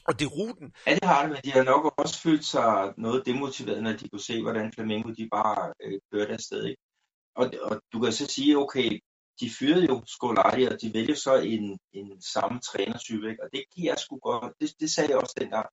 Og det er ruten. Ja, det har det, men de har nok også følt sig noget demotiveret, når de kunne se, hvordan Flamengo de bare øh, kørte afsted. Ikke? Og, og du kan så sige, okay, de fyrede jo Scolari, og de vælger så en, en samme trænertype, ikke? og det kan jeg sgu godt, det, det sagde jeg også dengang,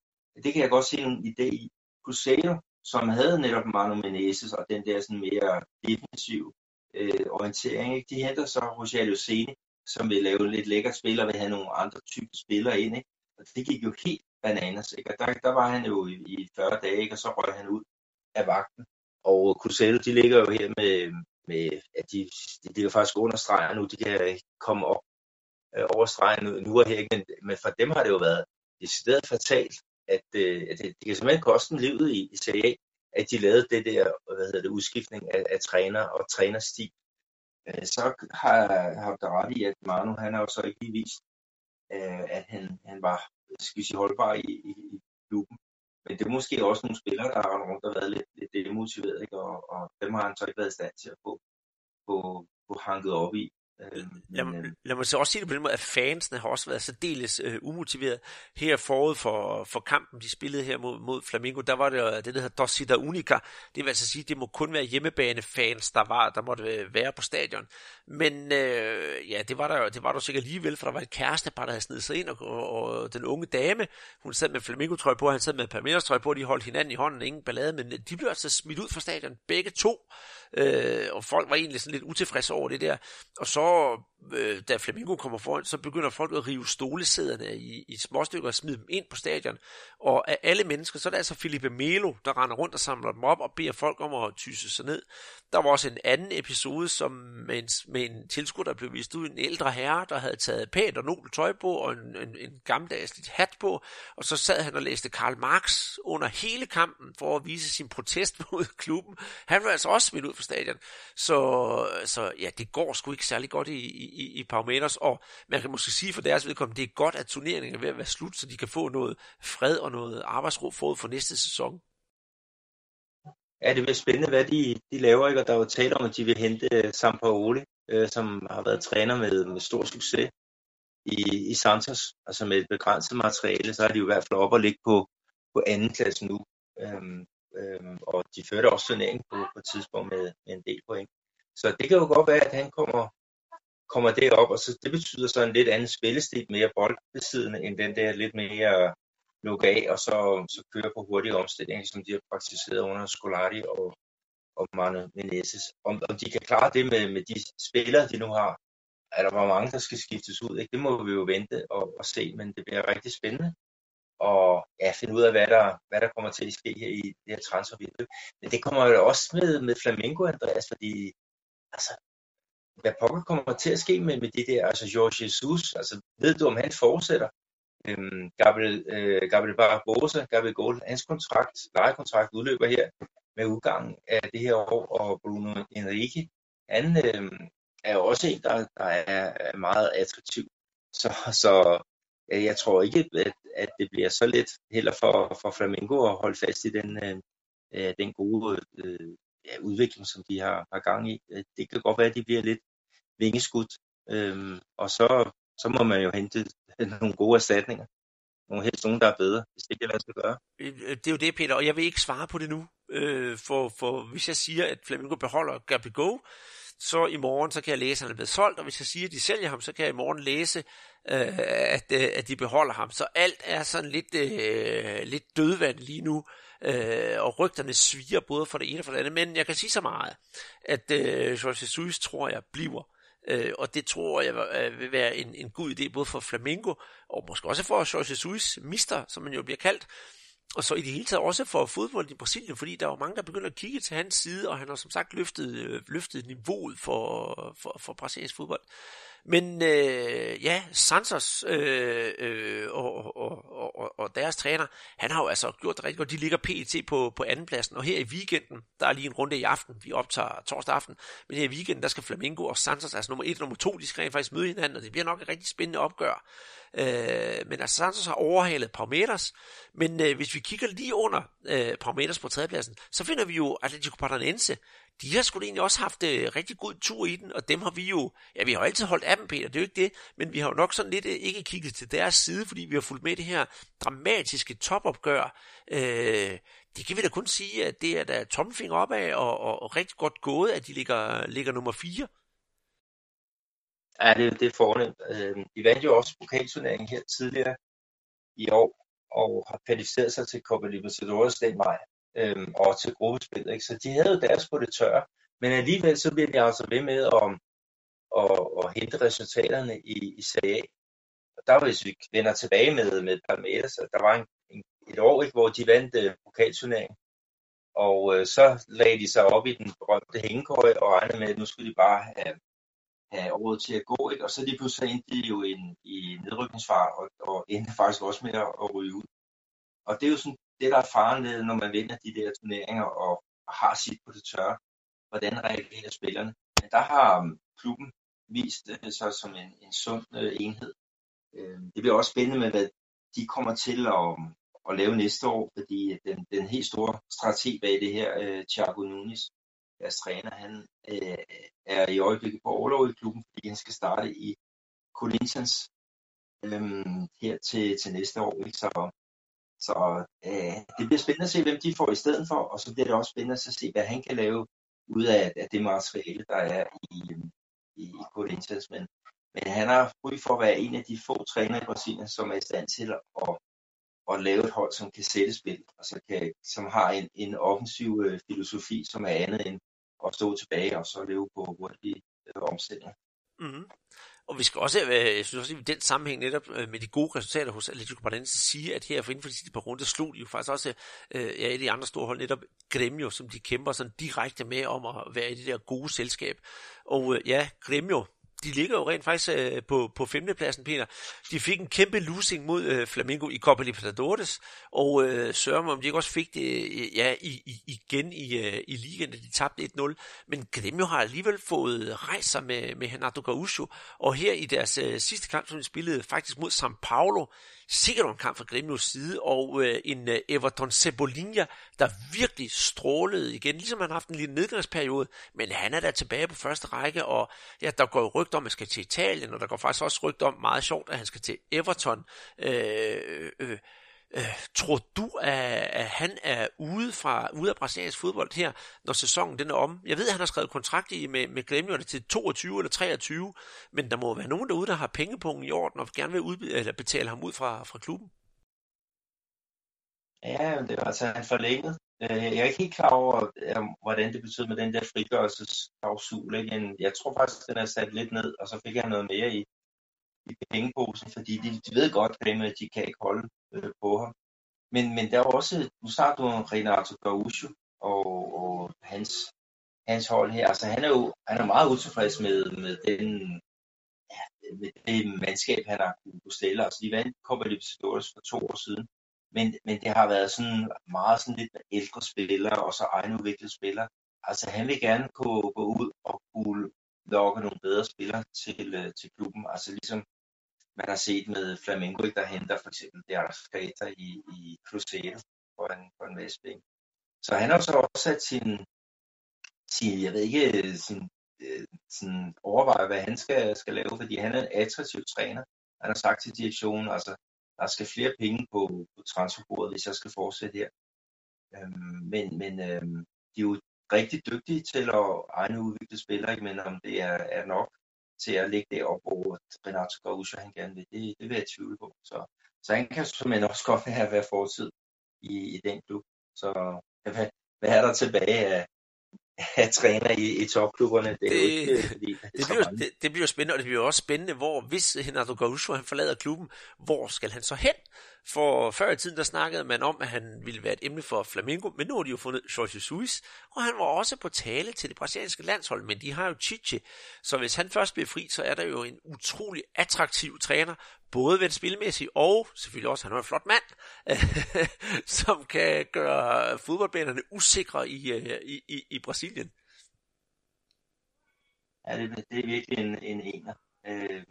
det kan jeg godt se en idé i. Cruzeiro, som havde netop Manu Menezes og den der sådan mere defensiv øh, orientering, ikke? de henter så Rogelio Sene, som vil lave lidt lækker spil og vil have nogle andre typer spillere ind. Ikke? Og det gik jo helt bananas. Ikke? Og der, der var han jo i, i 40 dage, ikke? og så røg han ud af vagten. Og Cruzeiro, de ligger jo her med, med at de, de ligger faktisk under stregen nu, de kan komme op øh, over stregen nu, nu og her, men, men for dem har det jo været decideret fatalt, at, øh, at det, det kan simpelthen koste dem livet i, i Serie A, at de lavede det der, hvad hedder det, udskiftning af, af træner og trænerstil. Øh, så har, har der ret i, at Manu, han har jo så ikke lige vist, øh, at han, han var skal vi sige, holdbar i, i, i klubben. Men det er måske også nogle spillere, der har rundt og været lidt, lidt demotiveret, ikke? Og, og dem har han så ikke været i stand til at få, få, få hanket op i. Øh, lad, men, øh, lad mig så også sige det på den måde, at fansene har også været særdeles øh, umotiveret. Her forud for, for kampen, de spillede her mod, mod Flamingo, der var det det, der hedder Dosida Unica. Det vil altså sige, det må kun være hjemmebanefans, der var, der måtte være på stadion. Men øh, ja, det var der det var der sikkert alligevel, for der var et kærestepar, der havde snedet sig ind, og, og, og den unge dame, hun sad med Flamingo-trøje på, og han sad med Palmeiras-trøje på, og de holdt hinanden i hånden, ingen ballade, men de blev altså smidt ud fra stadion, begge to. Øh, og folk var egentlig sådan lidt utilfredse over det der. Og så øh, da Flamingo kommer foran, så begynder folk at rive stolesæderne i, i småstykker og smide dem ind på stadion. Og af alle mennesker, så er det altså Felipe Melo, der render rundt og samler dem op og beder folk om at tyse sig ned. Der var også en anden episode, som med en, med en tilskuer, der blev vist ud, en ældre herre, der havde taget pænt og nobelt tøj på og en, en, en gammeldags hat på, og så sad han og læste Karl Marx under hele kampen for at vise sin protest mod klubben. Han var altså også smidt ud fra stadion. Så, så ja, det går sgu ikke særlig godt i, i, i Palmeiras, og man kan måske sige for deres vedkommende, det er godt, at turneringen er ved at være slut, så de kan få noget fred og noget arbejdsro forud for næste sæson. Ja, det bliver spændende, hvad de, de laver, ikke? og der er jo tale om, at de vil hente øh, Sampaoli, øh, som har været træner med, med stor succes i, i Santos, altså med et begrænset materiale, så er de jo i hvert fald oppe og ligge på, på anden klasse nu. Øhm, øhm, og de førte også turneringen på, på et tidspunkt med, med en del point. Så det kan jo godt være, at han kommer, kommer derop, og så det betyder så en lidt anden spillestil, mere boldbesiddende, end den der lidt mere lukke af, og så, så køre på hurtige omstillinger, som de har praktiseret under Scolari og, og Manu Menezes. Om, om de kan klare det med, med de spillere, de nu har, er der hvor mange, der skal skiftes ud. Ikke? Det må vi jo vente og, og se, men det bliver rigtig spændende og ja, finde ud af, hvad der, hvad der kommer til at ske her i det her transfervindue. Men det kommer jo også med, med Flamengo, Andreas, fordi altså, hvad pokker kommer til at ske med, med det der, altså George Jesus, altså ved du, om han fortsætter? Øhm, Gabriel, øh, Gabriel Barbosa, Gabriel Gold, hans kontrakt, lejekontrakt udløber her med udgangen af det her år, og Bruno Enrique, han øh, er jo også en, der, der er meget attraktiv. Så, så øh, jeg tror ikke, at, at det bliver så let heller for, for Flamengo at holde fast i den, øh, øh, den gode øh, ja, udvikling, som de har, har gang i. Det kan godt være, at de bliver lidt vingeskudt, øh, og så, så må man jo hente nogle gode erstatninger. Nogle helst nogen, der er bedre, hvis det er hvad sig gøre. Øh, øh, det er jo det, Peter, og jeg vil ikke svare på det nu. Øh, for, for hvis jeg siger, at Flamengo beholder Gabigol, så i morgen så kan jeg læse, at han er blevet solgt, og hvis jeg siger, at de sælger ham, så kan jeg i morgen læse, øh, at, øh, at de beholder ham. Så alt er sådan lidt, øh, lidt dødvand lige nu, øh, og rygterne sviger både for det ene og for det andet. Men jeg kan sige så meget, at øh, Jorge Jesus tror jeg bliver Øh, og det tror jeg øh, vil være en, en god idé både for Flamingo, og måske også for Jorge Jesus, mister, som man jo bliver kaldt, og så i det hele taget også for fodbold i Brasilien, fordi der var mange, der begyndte at kigge til hans side, og han har som sagt løftet, øh, løftet niveauet for, for, for brasiliansk fodbold. Men øh, ja, Santos øh, øh, og, og, og, og deres træner, han har jo altså gjort det rigtig godt. De ligger PET på, på andenpladsen, og her i weekenden, der er lige en runde i aften, vi optager torsdag aften, men her i weekenden, der skal Flamengo og Santos, altså nummer 1 og nummer 2, de skal faktisk møde hinanden, og det bliver nok et rigtig spændende opgør. Øh, men altså Santos har overhalet Palmeiras, men øh, hvis vi kigger lige under øh, Palmeiras på tredjepladsen, så finder vi jo Atletico Paranaense, de har sgu egentlig også haft øh, rigtig god tur i den, og dem har vi jo, ja vi har jo altid holdt af dem, Peter, det er jo ikke det, men vi har jo nok sådan lidt øh, ikke kigget til deres side, fordi vi har fulgt med det her dramatiske topopgør. Øh, det kan vi da kun sige, at det er da tomfinger opad, og, og, og rigtig godt gået, at de ligger, ligger nummer 4. Ja, det, det er fornemt. Øh, de vandt jo også pokalturneringen her tidligere i år, og har kvalificeret sig til Copa Libertadores den vej øhm, og til gruppespil. Ikke? Så de havde jo deres på det tørre, men alligevel så bliver de altså ved med at, at, at hente resultaterne i, i Serie A. Og der hvis vi vender tilbage med, med Palmeiras, der var en, en, et år, ikke, hvor de vandt øh, pokalturneringen, og øh, så lagde de sig op i den berømte hængekøj og regnede med, at nu skulle de bare have, have året til at gå, ikke? og så lige pludselig endte de jo i, i nedrykningsfar og, og endte faktisk også med at, at ryge ud. Og det er jo sådan det, der er faren ved, når man vinder de der turneringer og har sit på det tørre, hvordan reagerer spillerne. Men der har um, klubben vist øh, uh, sig som en, en sund uh, enhed. Øhm, det bliver også spændende med, hvad de kommer til at, øhm, at lave næste år, fordi den, den helt store strategi bag det her, øh, Thiago Nunes, deres træner, han øh, er i øjeblikket på overlov i klubben, fordi han skal starte i Corinthians øhm, her til, til næste år. Ikke? Så, så øh, det bliver spændende at se, hvem de får i stedet for, og så bliver det også spændende at se, hvad han kan lave ud af, af det materiale, der er i, øh, i, i Corinthians. Men, men han har ry for at være en af de få trænere i Brasilien, som er i stand til at, at lave et hold, som kan sætte spil, og så kan, som har en, en offensiv øh, filosofi, som er andet end at stå tilbage og så leve på hurtige øh, omstillinger. Mm-hmm. Og vi skal også, øh, jeg synes også, i den sammenhæng netop øh, med de gode resultater hos Atletico Paranaense sige, at her for inden for de sidste par runder slog de jo faktisk også øh, ja, et af de andre store hold, netop Gremio, som de kæmper sådan direkte med om at være i det der gode selskab. Og øh, ja, Gremio, de ligger jo rent faktisk øh, på, på femtepladsen, Peter. De fik en kæmpe losing mod øh, Flamengo i Copa Libertadores, og øh, sørger mig, om de ikke også fik det øh, ja, i, i, igen i, øh, i ligaen, da de tabte 1-0. Men Gremio har alligevel fået rejst sig med, med Renato Gaúcho, og her i deres øh, sidste kamp, som de spillede faktisk mod São Paulo, sikkert en kamp fra Gremios side, og øh, en øh, Everton Cebolinha, der virkelig strålede igen, ligesom han har haft en lille nedgangsperiode, men han er der tilbage på første række, og ja, der går jo rygt om, at han skal til Italien, og der går faktisk også rygt om, meget sjovt, at han skal til Everton. Øh, øh, øh Øh, tror du, at, at han er ude, fra, ude af brasiliansk fodbold her, når sæsonen den er om? Jeg ved, at han har skrevet kontrakt i med, med Gremio til 22 eller 23, men der må være nogen derude, der har pengepunkten i orden og gerne vil udbe- eller betale ham ud fra, fra klubben. Ja, det var altså han forlænget. Øh, jeg er ikke helt klar over, øh, hvordan det betyder med den der frigørelsesklausul. Jeg tror faktisk, den er sat lidt ned, og så fik jeg noget mere i, i pengeposen, fordi de, de ved godt, at de kan ikke holde øh, på ham. Men, men der er også, nu snakker du om Renato Gaucho og, og hans, hans hold her. Altså han er jo han er meget utilfreds med, med den ja, med det mandskab, han har kunnet stille. Altså de vandt Copa Libertadores for to år siden. Men, men det har været sådan meget sådan lidt ældre spillere, og så egenudviklede spillere. Altså han vil gerne kunne gå ud og kunne lokke nogle bedre spillere til, øh, til klubben. Altså ligesom man har set med Flamengo, der henter for eksempel deres skater i, i Cruzeiro for en, for en vestbænk. Så han har så også sat sin, sin jeg ved ikke, sin, øh, sin overveje, hvad han skal, skal lave, fordi han er en attraktiv træner. Han har sagt til direktionen, altså, der skal flere penge på, på transferbordet, hvis jeg skal fortsætte her. Øhm, men men øhm, de er jo rigtig dygtige til at egne udvikle spillere, men om det er, er nok, til at ligge deroppe, hvor Renato Gaúcho han gerne vil. Det, det vil jeg tvivle på. Så, så han kan simpelthen også godt være, være fortid i, i den klub. Så hvad, hvad er der tilbage af, af træner i, i topklubberne. Det, det, ikke, fordi, det, det, bliver, det, det bliver spændende, og det bliver også spændende, hvor hvis Renato Gaúcho han forlader klubben, hvor skal han så hen? For før i tiden, der snakkede man om, at han ville være et emne for Flamengo, men nu har de jo fundet Jorge Jesus, og han var også på tale til det brasilianske landshold, men de har jo Chiche, så hvis han først bliver fri, så er der jo en utrolig attraktiv træner, både ved spilmæssigt og selvfølgelig også, han er en flot mand, som kan gøre fodboldbanerne usikre i, øh, i, i, i Brasilien. Ja, det, det er virkelig en, en ener øh,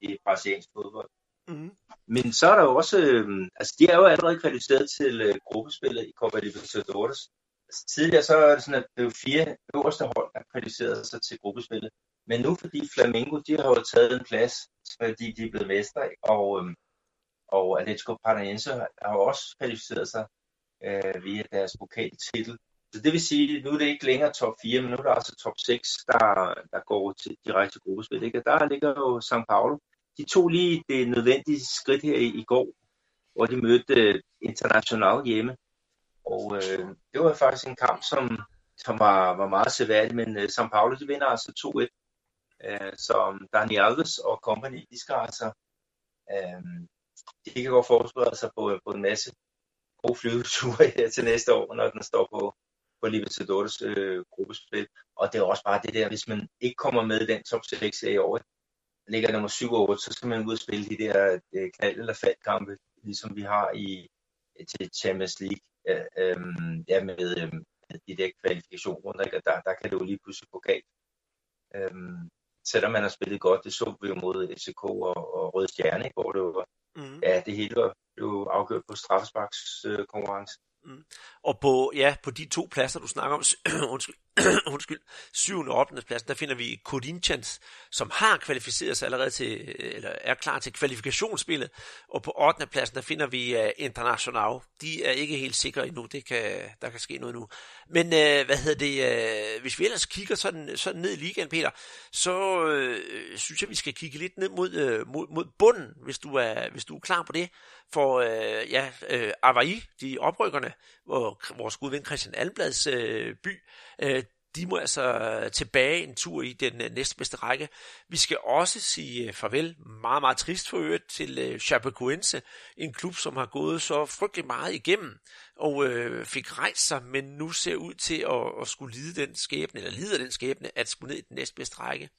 i brasiliansk fodbold. Mm. Men så er der jo også, øh, altså de er jo allerede kvalificeret til øh, gruppespillet i Copa Libertadores. Altså, tidligere så er det sådan, at det fire øverste hold, der kvalificerede sig til gruppespillet. Men nu fordi Flamengo, de har jo taget en plads, fordi de er blevet mestre, og, øh, og Atletico Paranaense har jo også kvalificeret sig øh, via deres pokaltitel. Så det vil sige, at nu er det ikke længere top 4, men nu er det altså top 6, der, der går til direkte gruppespil. Ikke? Der ligger jo São Paulo, de tog lige det nødvendige skridt her i, i går, hvor de mødte øh, International hjemme. Og øh, det var faktisk en kamp, som, som var, var meget seværdig, men øh, São Paulo de vinder altså 2-1. Øh, så um, Dani Alves og company, de skal altså øh, de kan godt forberede sig altså på, på en masse gode flyveture her til næste år, når den står på, på Libertadores øh, gruppespil. Og det er også bare det der, hvis man ikke kommer med i den top 6 i år, ligger nummer 7 og 8, så skal man ud og spille de der øh, knald- eller faldkampe, ligesom vi har i til Champions League, øh, øh, ja, med øh, de der kvalifikationsrunder, ikke? der, der kan det jo lige pludselig gå galt. Øh, selvom man har spillet godt, det så vi jo mod FCK og, og Røde Stjerne, hvor det var, mm. ja, det hele var blev afgjort på straffesparks øh, konkurrence. Mm. Og på, ja, på de to pladser, du snakker om, undskyld, undskyld, 7. og 8. pladsen, der finder vi Corinthians, som har kvalificeret sig allerede til, øh, eller er klar til kvalifikationsspillet. Og på 8. pladsen, der finder vi øh, uh, International. De er ikke helt sikre endnu, det kan, der kan ske noget nu. Men uh, hvad hedder det, uh, hvis vi ellers kigger sådan, sådan ned i ligaen, Peter, så uh, synes jeg, vi skal kigge lidt ned mod, uh, mod, mod bunden, hvis du, er, hvis du er klar på det. For uh, ja, uh, Avaí, de oprykkerne, hvor vores gode ven Christian Almblads uh, by, uh, de må altså tilbage en tur i den øh, næstbedste række. Vi skal også sige øh, farvel, meget, meget trist for øvrigt, til øh, Chapecoense, en klub, som har gået så frygtelig meget igennem, og øh, fik rejst sig, men nu ser ud til at, at skulle lide den skæbne, eller lider den skæbne, at skulle ned i den næstbedste række.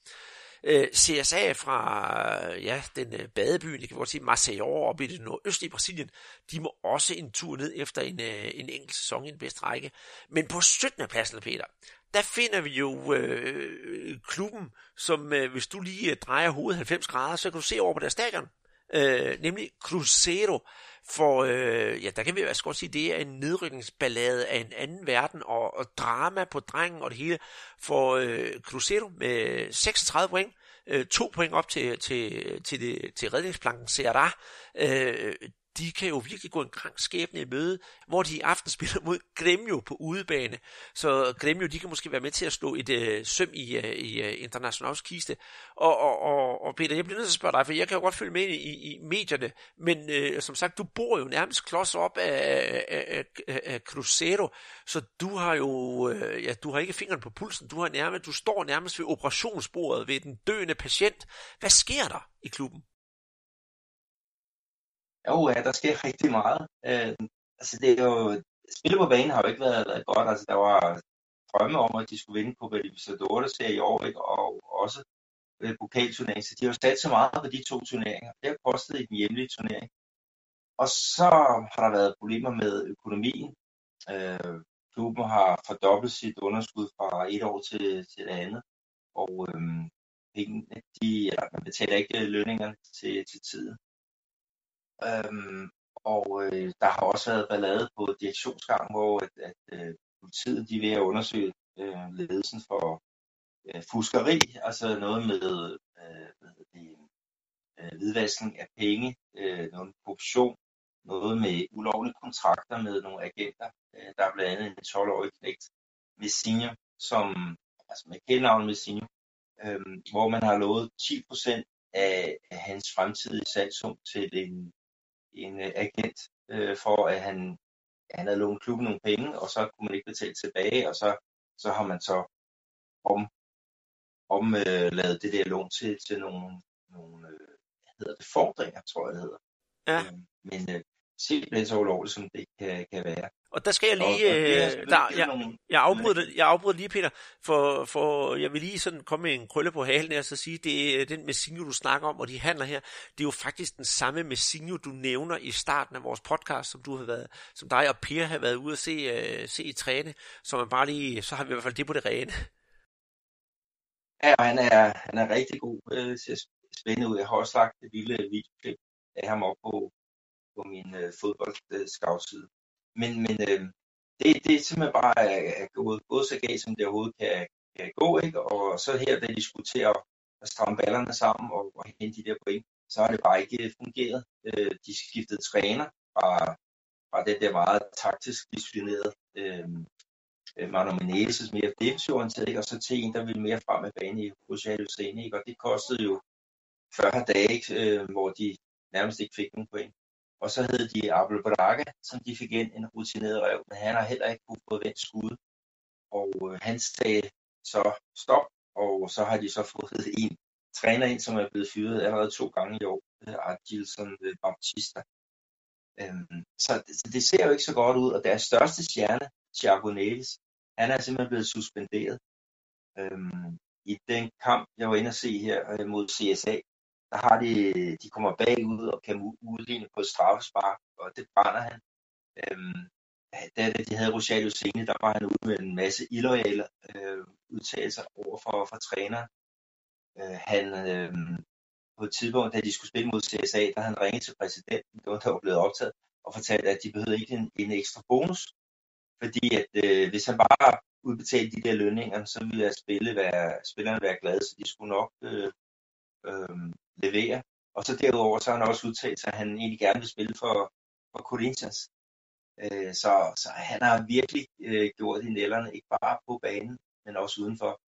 Øh, CSA fra ja, den badeby, det kan godt sige Maceió op i det nordøstlige Brasilien, de må også en tur ned efter en, en enkelt sæson i den bedst række. Men på 17. pladsen, Peter, der finder vi jo øh, klubben, som øh, hvis du lige øh, drejer hovedet 90 grader, så kan du se over på deres stadion, øh, nemlig Cruzeiro. For øh, ja, der kan vi jo altså godt sige, det er en nedrykningsballade af en anden verden, og, og drama på drengen og det hele. For øh, Cruzeiro med øh, 36 point, øh, to point op til, til, til, det, til redningsplanken Serra. Øh, de kan jo virkelig gå en krank skæbne i møde, hvor de i aften spiller mod Gremio på udebane. Så Gremio, de kan måske være med til at slå et øh, søm i, øh, i øh, Internationals kiste. Og, og, og, og Peter, jeg bliver nødt til at spørge dig, for jeg kan jo godt følge med i, i medierne, men øh, som sagt, du bor jo nærmest klods op af, af, af, af Cruzeiro, så du har jo, øh, ja, du har ikke fingeren på pulsen, du, har nærmest, du står nærmest ved operationsbordet ved den døende patient. Hvad sker der i klubben? Jo, ja, der sker rigtig meget. Øh, altså det er jo, spillet på banen har jo ikke været, været godt. Altså der var drømme om, at de skulle vinde på Libertadores her i år, ikke? og også øh, pokalturneringen. Så de har jo sat så meget på de to turneringer. Det har kostet i den hjemlige turnering. Og så har der været problemer med økonomien. Øh, klubben har fordoblet sit underskud fra et år til, til det andet. Og øh, pengene, de, eller man betaler ikke lønningerne til, til tiden. Øhm, og øh, der har også været ballade på direktionsgang, hvor at, at øh, politiet de er ved at undersøge øh, ledelsen for øh, fuskeri, altså noget med øh, hvad det, øh, hvidvaskning af penge, øh, noget med korruption, noget med ulovlige kontrakter med nogle agenter. Øh, der er blandt andet en 12-årig knægt, Messinho, som, altså med kældnavn Messinho, øh, hvor man har lovet 10% af, af hans fremtidige salgsum til en en øh, agent, øh, for at han, han havde lånt klubben nogle penge, og så kunne man ikke betale tilbage, og så, så har man så om, om øh, lavet det der lån til, til nogle, nogle øh, hvad hedder det, fordringer, tror jeg det hedder. Ja. Øh, men øh, simpelthen så ulovligt, som det kan, kan være. Og der skal jeg lige, og, øh, der, jeg, jeg, afbryder, jeg afbryder lige, Peter, for, for jeg vil lige sådan komme med en krølle på halen her, og så sige, det er den Messinho, du snakker om, og de handler her, det er jo faktisk den samme Messinho, du nævner i starten af vores podcast, som du har været, som dig og Per har været ude at se, uh, se i træne, så man bare lige, så har vi i hvert fald det på det rene. Ja, og han er, han er rigtig god øh, til at spænde ud. Jeg har også lagt et lille videoklip af ham op på, på min øh, fodboldscoutside. Men, men øh, det, det er simpelthen bare at gået både så galt, som det overhovedet kan, kan gå. Ikke? Og så her, da de skulle til at, at stramme ballerne sammen og, og hente de der point, så har det bare ikke øh, fungeret. Øh, de skiftede træner fra, fra det der meget taktisk disciplineret øh, øh, Manu Menezes mere defensivorienteret, og så til en, der ville mere frem af banen i Rosario Sene, ikke? og det kostede jo 40 dage, ikke? Øh, hvor de nærmest ikke fik nogen point. Og så hed de Abel Braga, som de fik ind en rutineret rev, men han har heller ikke kunne få vendt skud. Og øh, han sagde så stop, og så har de så fået en træner ind, som er blevet fyret allerede to gange i år, Adilson øh, Baptista. Øhm, så, så det ser jo ikke så godt ud, og deres største stjerne, Thiago Neves, han er simpelthen blevet suspenderet. Øhm, I den kamp, jeg var inde at se her øh, mod CSA, der har de, de kommer bagud og kan udligne på et straffespark, og det brænder han. Øhm, da de havde Rosario Sene, der var han ude med en masse illoyale øh, udtalelser over for, for træner. øh, han øh, på et tidspunkt, da de skulle spille mod CSA, der han ringet til præsidenten, det var der var blevet optaget, og fortalte, at de behøvede ikke en, en ekstra bonus, fordi at øh, hvis han bare udbetalte de der lønninger, så ville spille være, spillerne være glade, så de skulle nok øh, øh, levere. Og så derudover, så har han også udtalt sig, at han egentlig gerne vil spille for, for Corinthians. Øh, så, så han har virkelig øh, gjort i nælderne, ikke bare på banen, men også udenfor.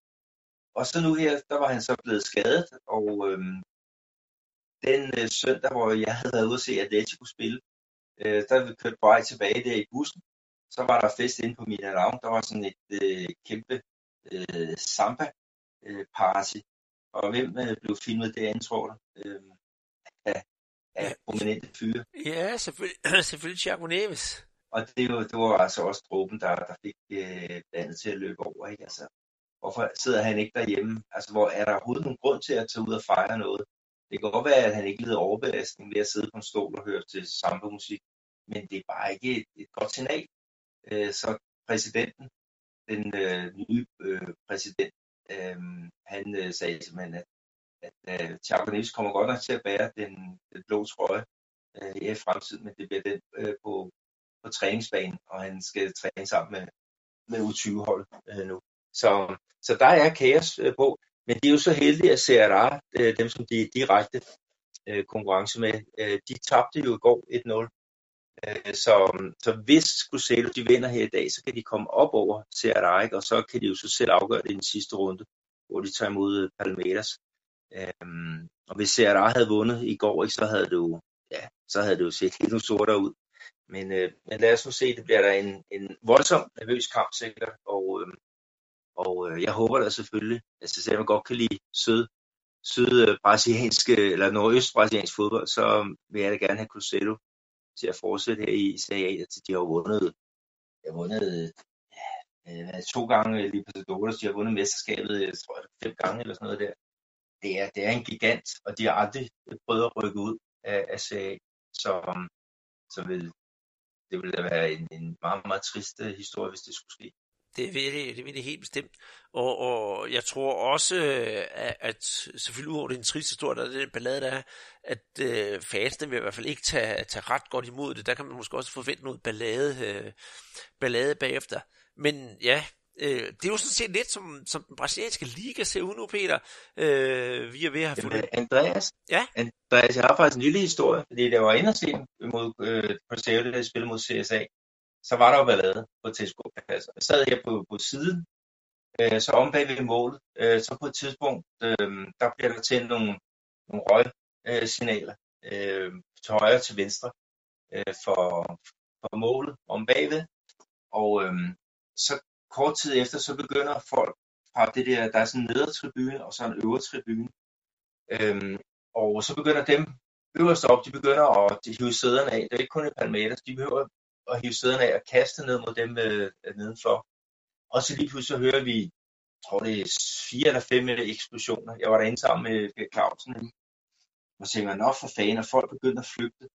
Og så nu her, der var han så blevet skadet, og øh, den øh, søndag, hvor jeg havde været ude at se Atletico spille, øh, der vi kørt på vej tilbage der i bussen, så var der fest inde på Minerang. Der var sådan et øh, kæmpe øh, samba-party. Øh, og hvem øh, blev filmet derinde, tror du? Øh, af, af prominente fyre. Ja, selvfølgelig, selvfølgelig Thiago Neves. Og det, var, det var altså også gruppen, der, der fik øh, landet til at løbe over. Ikke? Altså, hvorfor sidder han ikke derhjemme? Altså, hvor er der overhovedet nogen grund til at tage ud og fejre noget? Det kan godt være, at han ikke lider overbelastning ved at sidde på en stol og høre til samba-musik, men det er bare ikke et, et godt signal. Øh, så præsidenten, den øh, nye øh, præsident, øh, han øh, sagde simpelthen, at, at øh, Thiago Neves kommer godt nok til at bære den, den blå trøje øh, i fremtiden, men det bliver den øh, på, på træningsbanen, og han skal træne sammen med, med U20-hold øh, nu. Så, så der er kaos øh, på, men de er jo så heldige, at CRA, øh, dem som de er direkte øh, konkurrence med, øh, de tabte jo i går 1-0 Øh, Øh, så, så hvis Cruzeiro de vinder her i dag, så kan de komme op over Serra, og så kan de jo så selv afgøre det i den sidste runde, hvor de tager imod øh, Palmeiras. Øhm, og hvis Serra havde vundet i går, ikke, så havde det jo, ja, så havde det jo set endnu sortere ud. Men, øh, men lad os nu se, det bliver der en, en voldsom nervøs kamp sikkert, og, øh, og øh, jeg håber da selvfølgelig, altså selvom jeg godt kan lide sød, sød øh, brasiliansk, eller nordøstbrasiliansk fodbold, så vil jeg da gerne have Cruzeiro til at fortsætte her i Serie A. til de har vundet, de har vundet ja, øh, to gange øh, Libertadores, de har vundet mesterskabet, jeg tror jeg, fem gange eller sådan noget der. Det er, det er en gigant, og de har aldrig prøvet at rykke ud af, af Serie A. Så, så vil, det ville da være en, en meget, meget trist øh, historie, hvis det skulle ske. Det vil det, det vil det helt bestemt. Og, og jeg tror også, at, at selvfølgelig udover den triste historie, der er den ballade, der er, at øh, fansene vil i hvert fald ikke tage, tage ret godt imod det. Der kan man måske også forvente noget ballade, øh, ballade bagefter. Men ja, øh, det er jo sådan set lidt som, som den brasilianske liga ser ud nu, Peter. Øh, vi er ved at have fundet... Andreas, ja? Andreas, jeg har faktisk en lille historie, fordi det var inde se mod øh, Cruzeiro, der spillede mod CSA så var der jo ballade på tilskuerpladsen. Jeg sad her på, på siden, øh, så om bag ved målet, øh, så på et tidspunkt, øh, der bliver der tændt nogle, nogle røgsignaler øh, til højre og til venstre øh, for, for målet om bagved. Og øh, så kort tid efter, så begynder folk fra det der, der er sådan en nedertribune og så en øvre tribune. Øh, og så begynder dem øverst op, de begynder at hive sæderne af. Det er ikke kun i Palmeiras, de behøver og hive sæderne af og kaste ned mod dem øh, nedenfor. Og så lige pludselig så hører vi, jeg tror det er fire eller fem øh, eksplosioner. Jeg var derinde sammen med Clausen. Og så tænker nå for fanden, og folk begynder at flygte.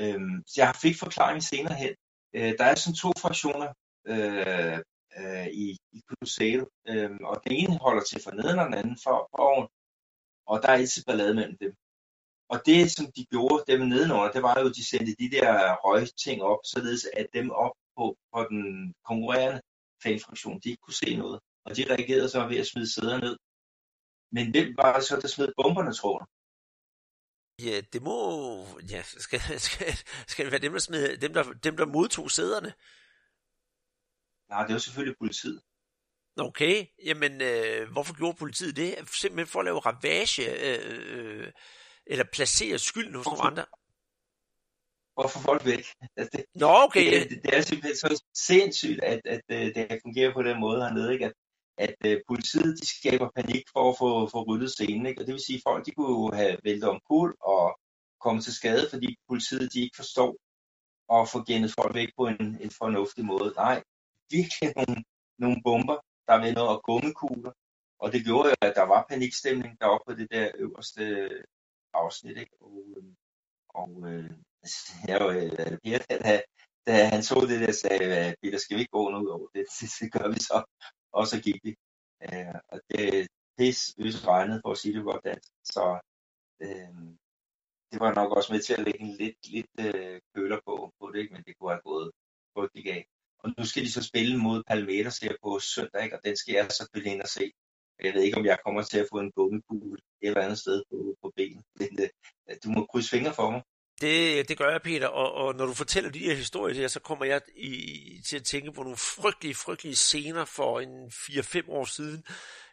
Øhm, så jeg fik forklaring senere hen. Øh, der er sådan to fraktioner øh, øh, i, i Cruzeiro, øh, og den ene holder til for neden, og den anden for, for oven. Og der er altid ballade mellem dem. Og det, som de gjorde dem nedenunder, det var jo, at de sendte de der røgting op, således at dem op på, på den konkurrerende fanfraktion, de ikke kunne se noget. Og de reagerede så ved at smide sæder ned. Men hvem var det så, der smed bomberne, tror du? Ja, det må... Ja, skal, skal, skal det være dem, der, smed, dem, der, dem, der modtog sæderne? Nej, det var selvfølgelig politiet. Okay, jamen øh, hvorfor gjorde politiet det? Simpelthen for at lave ravage øh, øh, eller placere skylden hos nogle andre. Hvorfor folk væk? Altså, det, Nå, okay. Det, det, det er simpelthen så sindssygt, at, at, at det fungerer på den måde hernede, ikke? At, at uh, politiet de skaber panik for at få, få ryddet scenen. Ikke? Og det vil sige, at folk de kunne have væltet om kul og komme til skade, fordi politiet de ikke forstår at få gennet folk væk på en, en fornuftig måde. Nej, virkelig nogle, nogle bomber, der vender og gummikugler. Og det gjorde jo, at der var panikstemning deroppe på det der øverste afsnit, ikke? Og, øhm, og øh, jeg var øh, Per, da, da han så det der, sagde, Peter, skal vi ikke gå noget over det? Det, det gør vi så. Og så gik vi. Øh, og det, pis øs regnet, for at sige det godt dansk. Så øh, det var nok også med til at lægge en lidt, lidt øh, køler på, på det, ikke? men det kunne have gået frygtelig af. Og nu skal de så spille mod Palmeiras her på søndag, ikke? og den skal jeg selvfølgelig ind og se. Jeg ved ikke, om jeg kommer til at få en bummebule et eller andet sted på, på benet. Men øh, du må krydse fingre for mig. Det, det gør jeg, Peter, og, og når du fortæller de her historier der, så kommer jeg i, til at tænke på nogle frygtelige, frygtelige scener for en 4-5 år siden,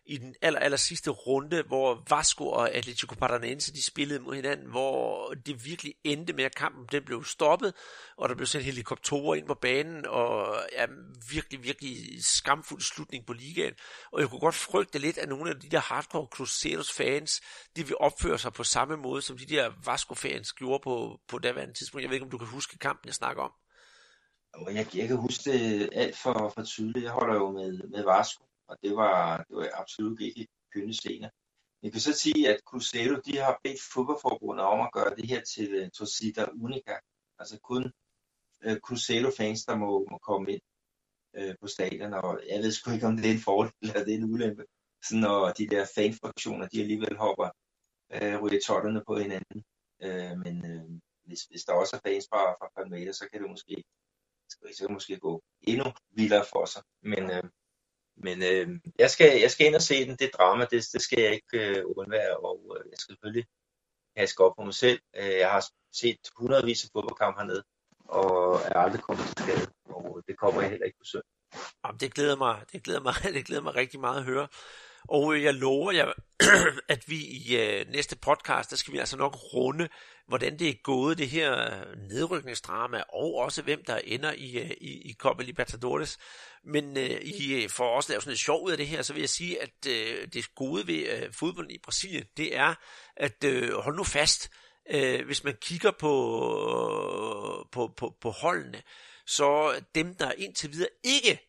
i den aller, aller sidste runde, hvor Vasco og Atletico Paranaense de spillede mod hinanden, hvor det virkelig endte med, at kampen den blev stoppet, og der blev sendt helikopterer ind på banen, og ja, virkelig, virkelig skamfuld slutning på ligaen. Og jeg kunne godt frygte lidt, at nogle af de der hardcore Crusaders fans, de vil opføre sig på samme måde, som de der Vasco fans gjorde på, på daværende tidspunkt. Jeg ved ikke, om du kan huske kampen, jeg snakker om. Jeg, jeg kan huske det alt for, for tydeligt. Jeg holder jo med, med Vasco og det var, det var absolut ikke kønne scener. Jeg kan så sige, at Cruzeiro de har bedt fodboldforbundet om at gøre det her til uh, Torcida Unica. Altså kun uh, Cruzeiro-fans, der må, må komme ind uh, på stadion, og jeg ved sgu ikke, om det er en fordel eller det er en ulempe. Så når de der fanfraktioner, de alligevel hopper uh, ryger totterne på hinanden. Uh, men uh, hvis, hvis der også er fans fra, fra Palmeiras, så kan det måske, så kan det måske gå endnu vildere for sig. Men uh, men øh, jeg, skal, jeg skal ind og se den. Det drama, det, det skal jeg ikke øh, undvære, og øh, jeg skal selvfølgelig have op på mig selv. Øh, jeg har set hundredvis af fodboldkampe hernede, og er aldrig kommet til skade, og øh, det kommer jeg heller ikke på søndag. Jamen, det glæder mig, det glæder mig, det glæder mig rigtig meget at høre. Og jeg lover jer, at vi i øh, næste podcast, der skal vi altså nok runde, hvordan det er gået, det her øh, nedrykningsdrama, og også hvem der ender i, øh, i, i Copa Libertadores. Men uh, I får også lave sådan et sjov ud af det her, så vil jeg sige, at uh, det gode ved uh, fodbolden i Brasilien, det er, at uh, hold nu fast, uh, hvis man kigger på, på, på, på holdene, så dem, der indtil videre ikke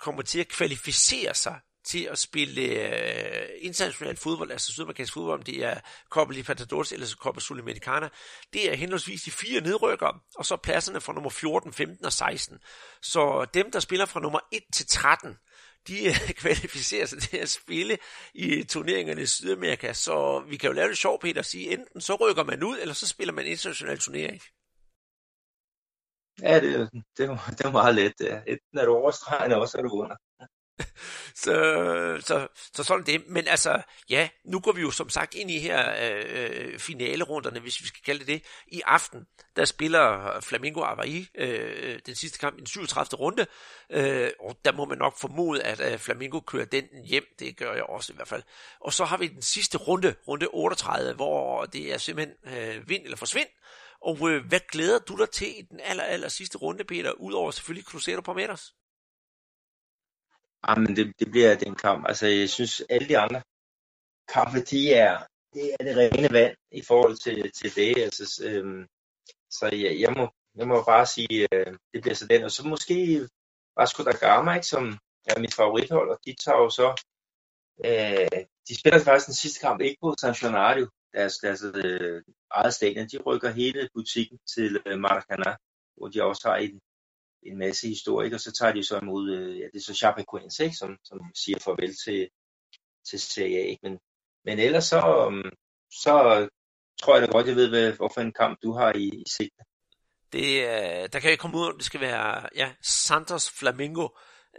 kommer til at kvalificere sig til at spille øh, international fodbold, altså sydamerikansk fodbold, om det er Copa Libertadores eller Copa Sudamericana, det er henholdsvis de fire nedrykker, og så pladserne fra nummer 14, 15 og 16. Så dem, der spiller fra nummer 1 til 13, de øh, kvalificerer sig til at spille i turneringerne i Sydamerika, så vi kan jo lave det sjovt, Peter, at sige, enten så rykker man ud, eller så spiller man international turnering. Ja, det, det, var, det var meget let. Enten er du overstregende, og så er du under. så, så, så sådan det. Men altså, ja, nu går vi jo som sagt ind i her øh, finalerunderne, hvis vi skal kalde det det. I aften, der spiller Flamingo Avaí øh, den sidste kamp i den 37. runde, øh, og der må man nok formode, at øh, Flamingo kører den hjem. Det gør jeg også i hvert fald. Og så har vi den sidste runde, runde 38, hvor det er simpelthen øh, vind eller forsvind. Og øh, hvad glæder du dig til i den aller, aller sidste runde, Peter, udover selvfølgelig Cruzeiro på Meters? Ah, Jamen, det, det bliver den kamp. Altså, jeg synes, alle de andre kampe, de er, det er det rene vand i forhold til, til det. Altså, øhm, så jeg, jeg, må, jeg må bare sige, øh, det bliver så den. Og så måske Vasco da Gama, ikke, som er mit favorithold, og de tager jo så, øh, de spiller faktisk den sidste kamp ikke på San Gennaro, deres, deres øh, eget stadion. De rykker hele butikken til øh, Maracanã, hvor de også har en, en masse historikere, så tager de så imod, øh, ja, det er så Chapecoense, ikke, som, som siger farvel til, til Serie A. Men, men ellers så, øhm, så tror jeg da godt, jeg ved, hvad, hvorfor en kamp du har i, i sigte. Det, øh, der kan jeg komme ud om, det skal være ja, Santos Flamingo.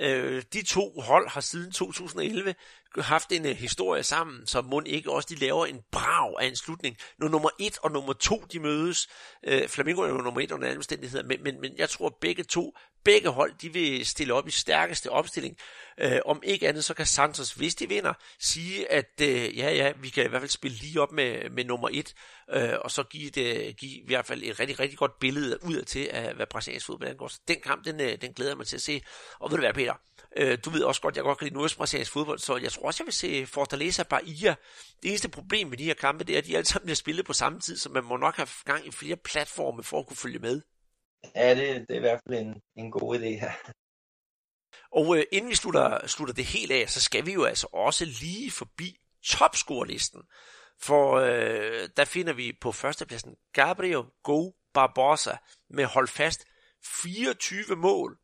Øh, de to hold har siden 2011 haft en øh, historie sammen, så må ikke også de laver en brav af en slutning. Nu nummer et og nummer to de mødes, Øh, Flamingo er jo nummer et under alle omstændigheder, men, men, men jeg tror at begge to, begge hold, de vil stille op i stærkeste opstilling. Øh, om ikke andet, så kan Santos, hvis de vinder, sige, at øh, ja, ja, vi kan i hvert fald spille lige op med, med nummer et, øh, og så give, det, øh, give i hvert fald et rigtig, rigtig godt billede ud til, af, hvad brasiliansk fodbold angår. Så den kamp, den, øh, den glæder jeg mig til at se. Og ved du hvad, Peter? Uh, du ved også godt, jeg godt kan lide nordøstbrasiliansk fodbold, så jeg tror også, jeg vil se Fortaleza Bahia. Det eneste problem med de her kampe, det er, at de alle sammen bliver spillet på samme tid, så man må nok have gang i flere platforme for at kunne følge med. Ja, det, det er i hvert fald en, en god idé her. Og øh, inden vi slutter, slutter det helt af, så skal vi jo altså også lige forbi topscorelisten. For øh, der finder vi på førstepladsen Gabriel Go Barbosa med hold fast 24 mål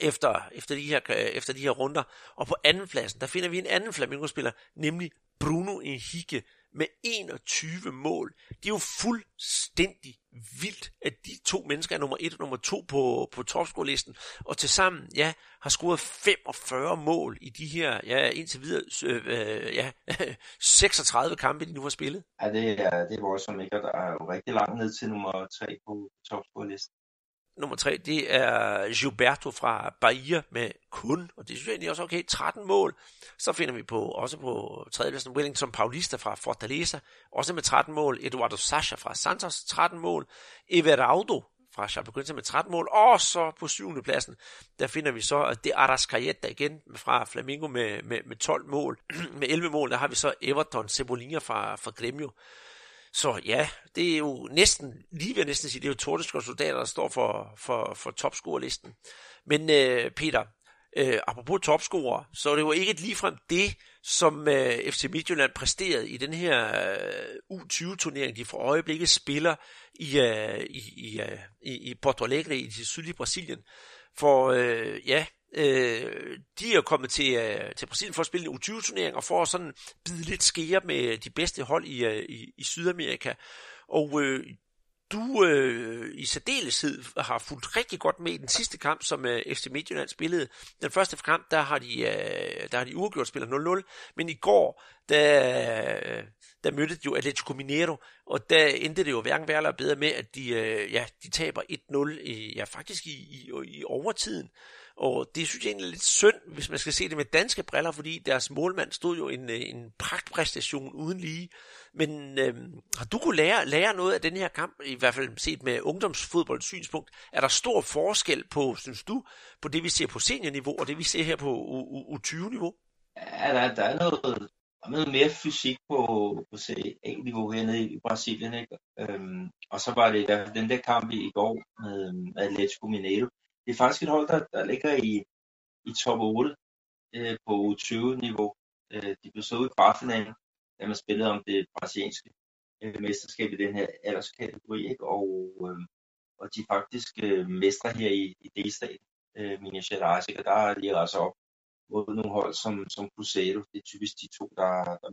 efter, efter, de her, øh, efter de her runder. Og på andenpladsen, der finder vi en anden Flamingo-spiller, nemlig Bruno Henrique, med 21 mål. Det er jo fuldstændig vildt, at de to mennesker er nummer 1 og nummer 2 på, på topscore-listen, og tilsammen, ja, har scoret 45 mål i de her, ja, indtil videre, øh, øh, ja, 36 kampe, de nu har spillet. Ja, det er, det er voldsomt, ikke? Og der er jo rigtig langt ned til nummer 3 på topscore-listen nummer 3, det er Gilberto fra Bahia med kun, og det synes jeg egentlig også okay, 13 mål. Så finder vi på også på tredjepladsen Wellington Paulista fra Fortaleza, også med 13 mål. Eduardo Sasha fra Santos, 13 mål. Everaldo fra Chapecoense med 13 mål. Og så på syvende pladsen, der finder vi så det Arrascaeta igen fra Flamingo med, med, med 12 mål. med 11 mål, der har vi så Everton Cebolinha fra, fra Gremio. Så ja, det er jo næsten, lige ved næsten sige, det er jo tordiske soldater, der står for, for, for topscorerlisten. Men øh, Peter, øh, apropos topscorer, så er det jo ikke ligefrem det, som øh, FC Midtjylland præsterede i den her øh, U20-turnering, de for øjeblikket spiller i, øh, i, i, øh, i Porto Alegre i det sydlige Brasilien. For øh, ja, Øh, de er kommet til, øh, til Brasilien for at spille en U20-turnering og for at sådan bide lidt skære med de bedste hold i, øh, i, i Sydamerika. Og øh, du øh, i særdeleshed har fulgt rigtig godt med i den sidste kamp, som øh, FC Midtjylland spillede. Den første kamp, der har de, øh, der har de uafgjort spiller 0-0, men i går, der, øh, der mødte de jo Atletico Mineiro, og der endte det jo hverken værre eller bedre med, at de, øh, ja, de taber 1-0, i, ja faktisk i, i, i overtiden. Og det synes jeg egentlig er lidt synd, hvis man skal se det med danske briller, fordi deres målmand stod jo en, øh, en pragtpræstation uden lige. Men øh, har du kunne lære, lære noget af den her kamp, i hvert fald set med ungdomsfodbolds synspunkt? Er der stor forskel på, synes du, på det vi ser på seniorniveau, og det vi ser her på U20-niveau? Ja, der, der er noget, noget mere fysik på, på A-niveau hernede i Brasilien. Ikke? Øhm, og så var det i hvert fald den der kamp i går med, med Atletico Mineiro det er faktisk et hold, der, der ligger i, i top 8 øh, på 20-niveau. Øh, de blev så i kvartfinalen, da man spillede om det brasilianske øh, mesterskab i den her alderskategori, ikke? Og, øh, og de er faktisk øh, mestre her i, i delstaten, øh, Minas Gerais, og der er de altså op mod nogle hold som, som Cruzeiro. Det er typisk de to, der, der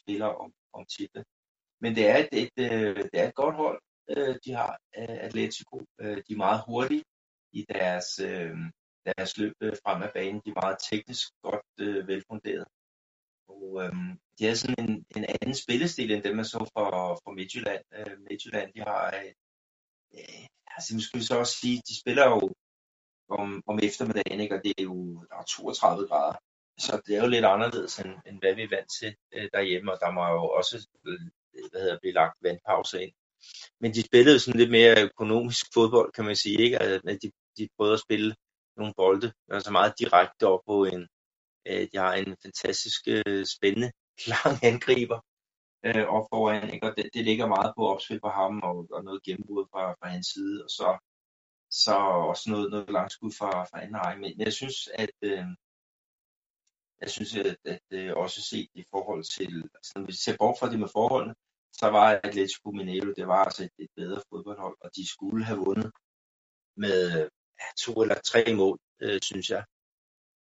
spiller om, om titlen. Men det er et, et, et, øh, det er et godt hold, øh, de har, øh, Atletico. Øh, de er meget hurtige, i deres, øh, deres løb øh, frem af banen. De er meget teknisk godt øh, velfunderet. Og øh, de har sådan en, en anden spillestil, end dem man så fra, for Midtjylland. Øh, Midtjylland, de har, øh, øh, altså nu skal vi så også sige, de spiller jo om, om eftermiddagen, ikke? og det er jo der er 32 grader. Så det er jo lidt anderledes, end, end hvad vi er vant til øh, derhjemme, og der må jo også øh, hvad hedder, blive lagt vandpause ind. Men de spillede sådan lidt mere økonomisk fodbold, kan man sige, ikke? Altså, at de, de prøvede at spille nogle bolde, altså meget direkte op på en, øh, de har en fantastisk øh, spændende, lang angriber øh, op foran, ikke? og det, det ligger meget på opspil på ham, og, og noget gennembrud fra, fra hans side, og så, så også noget, noget langt skud fra, fra anden række. Men jeg synes, at øh, jeg synes, at, at øh, også set i forhold til, altså når vi ser bort fra det med forholdene, så var Atletico Mineiro, det var altså et, et bedre fodboldhold, og de skulle have vundet med ja, to eller tre mål, øh, synes jeg.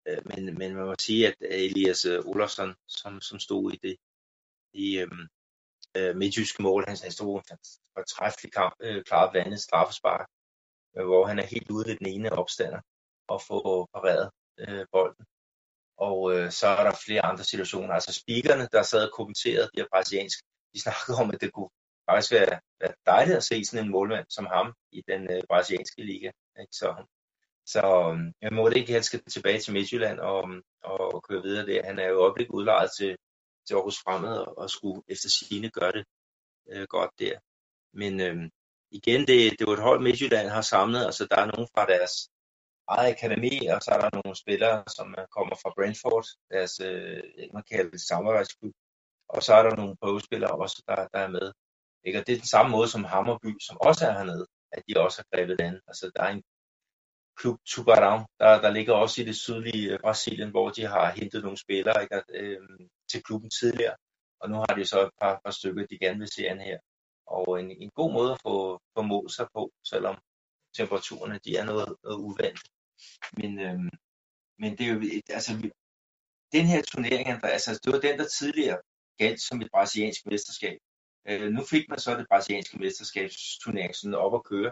Øh, men, men man må sige, at Elias øh, Olofsson, som, som stod i det i øh, øh midtjyske mål, han, han stod en fortræffelig kamp, øh, klaret vandet straffespark, øh, hvor han er helt ude ved den ene opstander og få pareret øh, bolden. Og øh, så er der flere andre situationer. Altså speakerne, der sad og kommenterede de her brasilianske vi snakkede om, at det kunne faktisk være, være dejligt at se sådan en målmand som ham i den øh, brasilianske liga. Ikke? Så, så øh, jeg må det ikke, han skal tilbage til Midtjylland og, øhm, og, og køre videre der. Han er jo øjeblik udlejet til, til Aarhus Fremad og, og skulle efter sine gøre det øh, godt der. Men øh, igen, det, det var et hold, Midtjylland har samlet. Altså, der er nogen fra deres eget akademi, og så er der nogle spillere, som kommer fra Brentford, deres, øh, man kalder det samarbejdsklub, og så er der nogle prøvespillere også, der, der er med. Ikke? Og det er den samme måde som Hammerby, som også er hernede, at de også har grebet den. Altså der er en klub Tubarão, der, der ligger også i det sydlige øh, Brasilien, hvor de har hentet nogle spillere ikke? Øh, til klubben tidligere. Og nu har de så et par, par stykker, de gerne vil se an her. Og en, en god måde at få, få mål sig på, selvom temperaturerne de er noget, noget uvandt men, øh, men det er jo, altså, den her turnering, altså, det var den, der tidligere galt som et brasiliansk mesterskab. Øh, nu fik man så det brasilianske mesterskabsturnering sådan op at køre.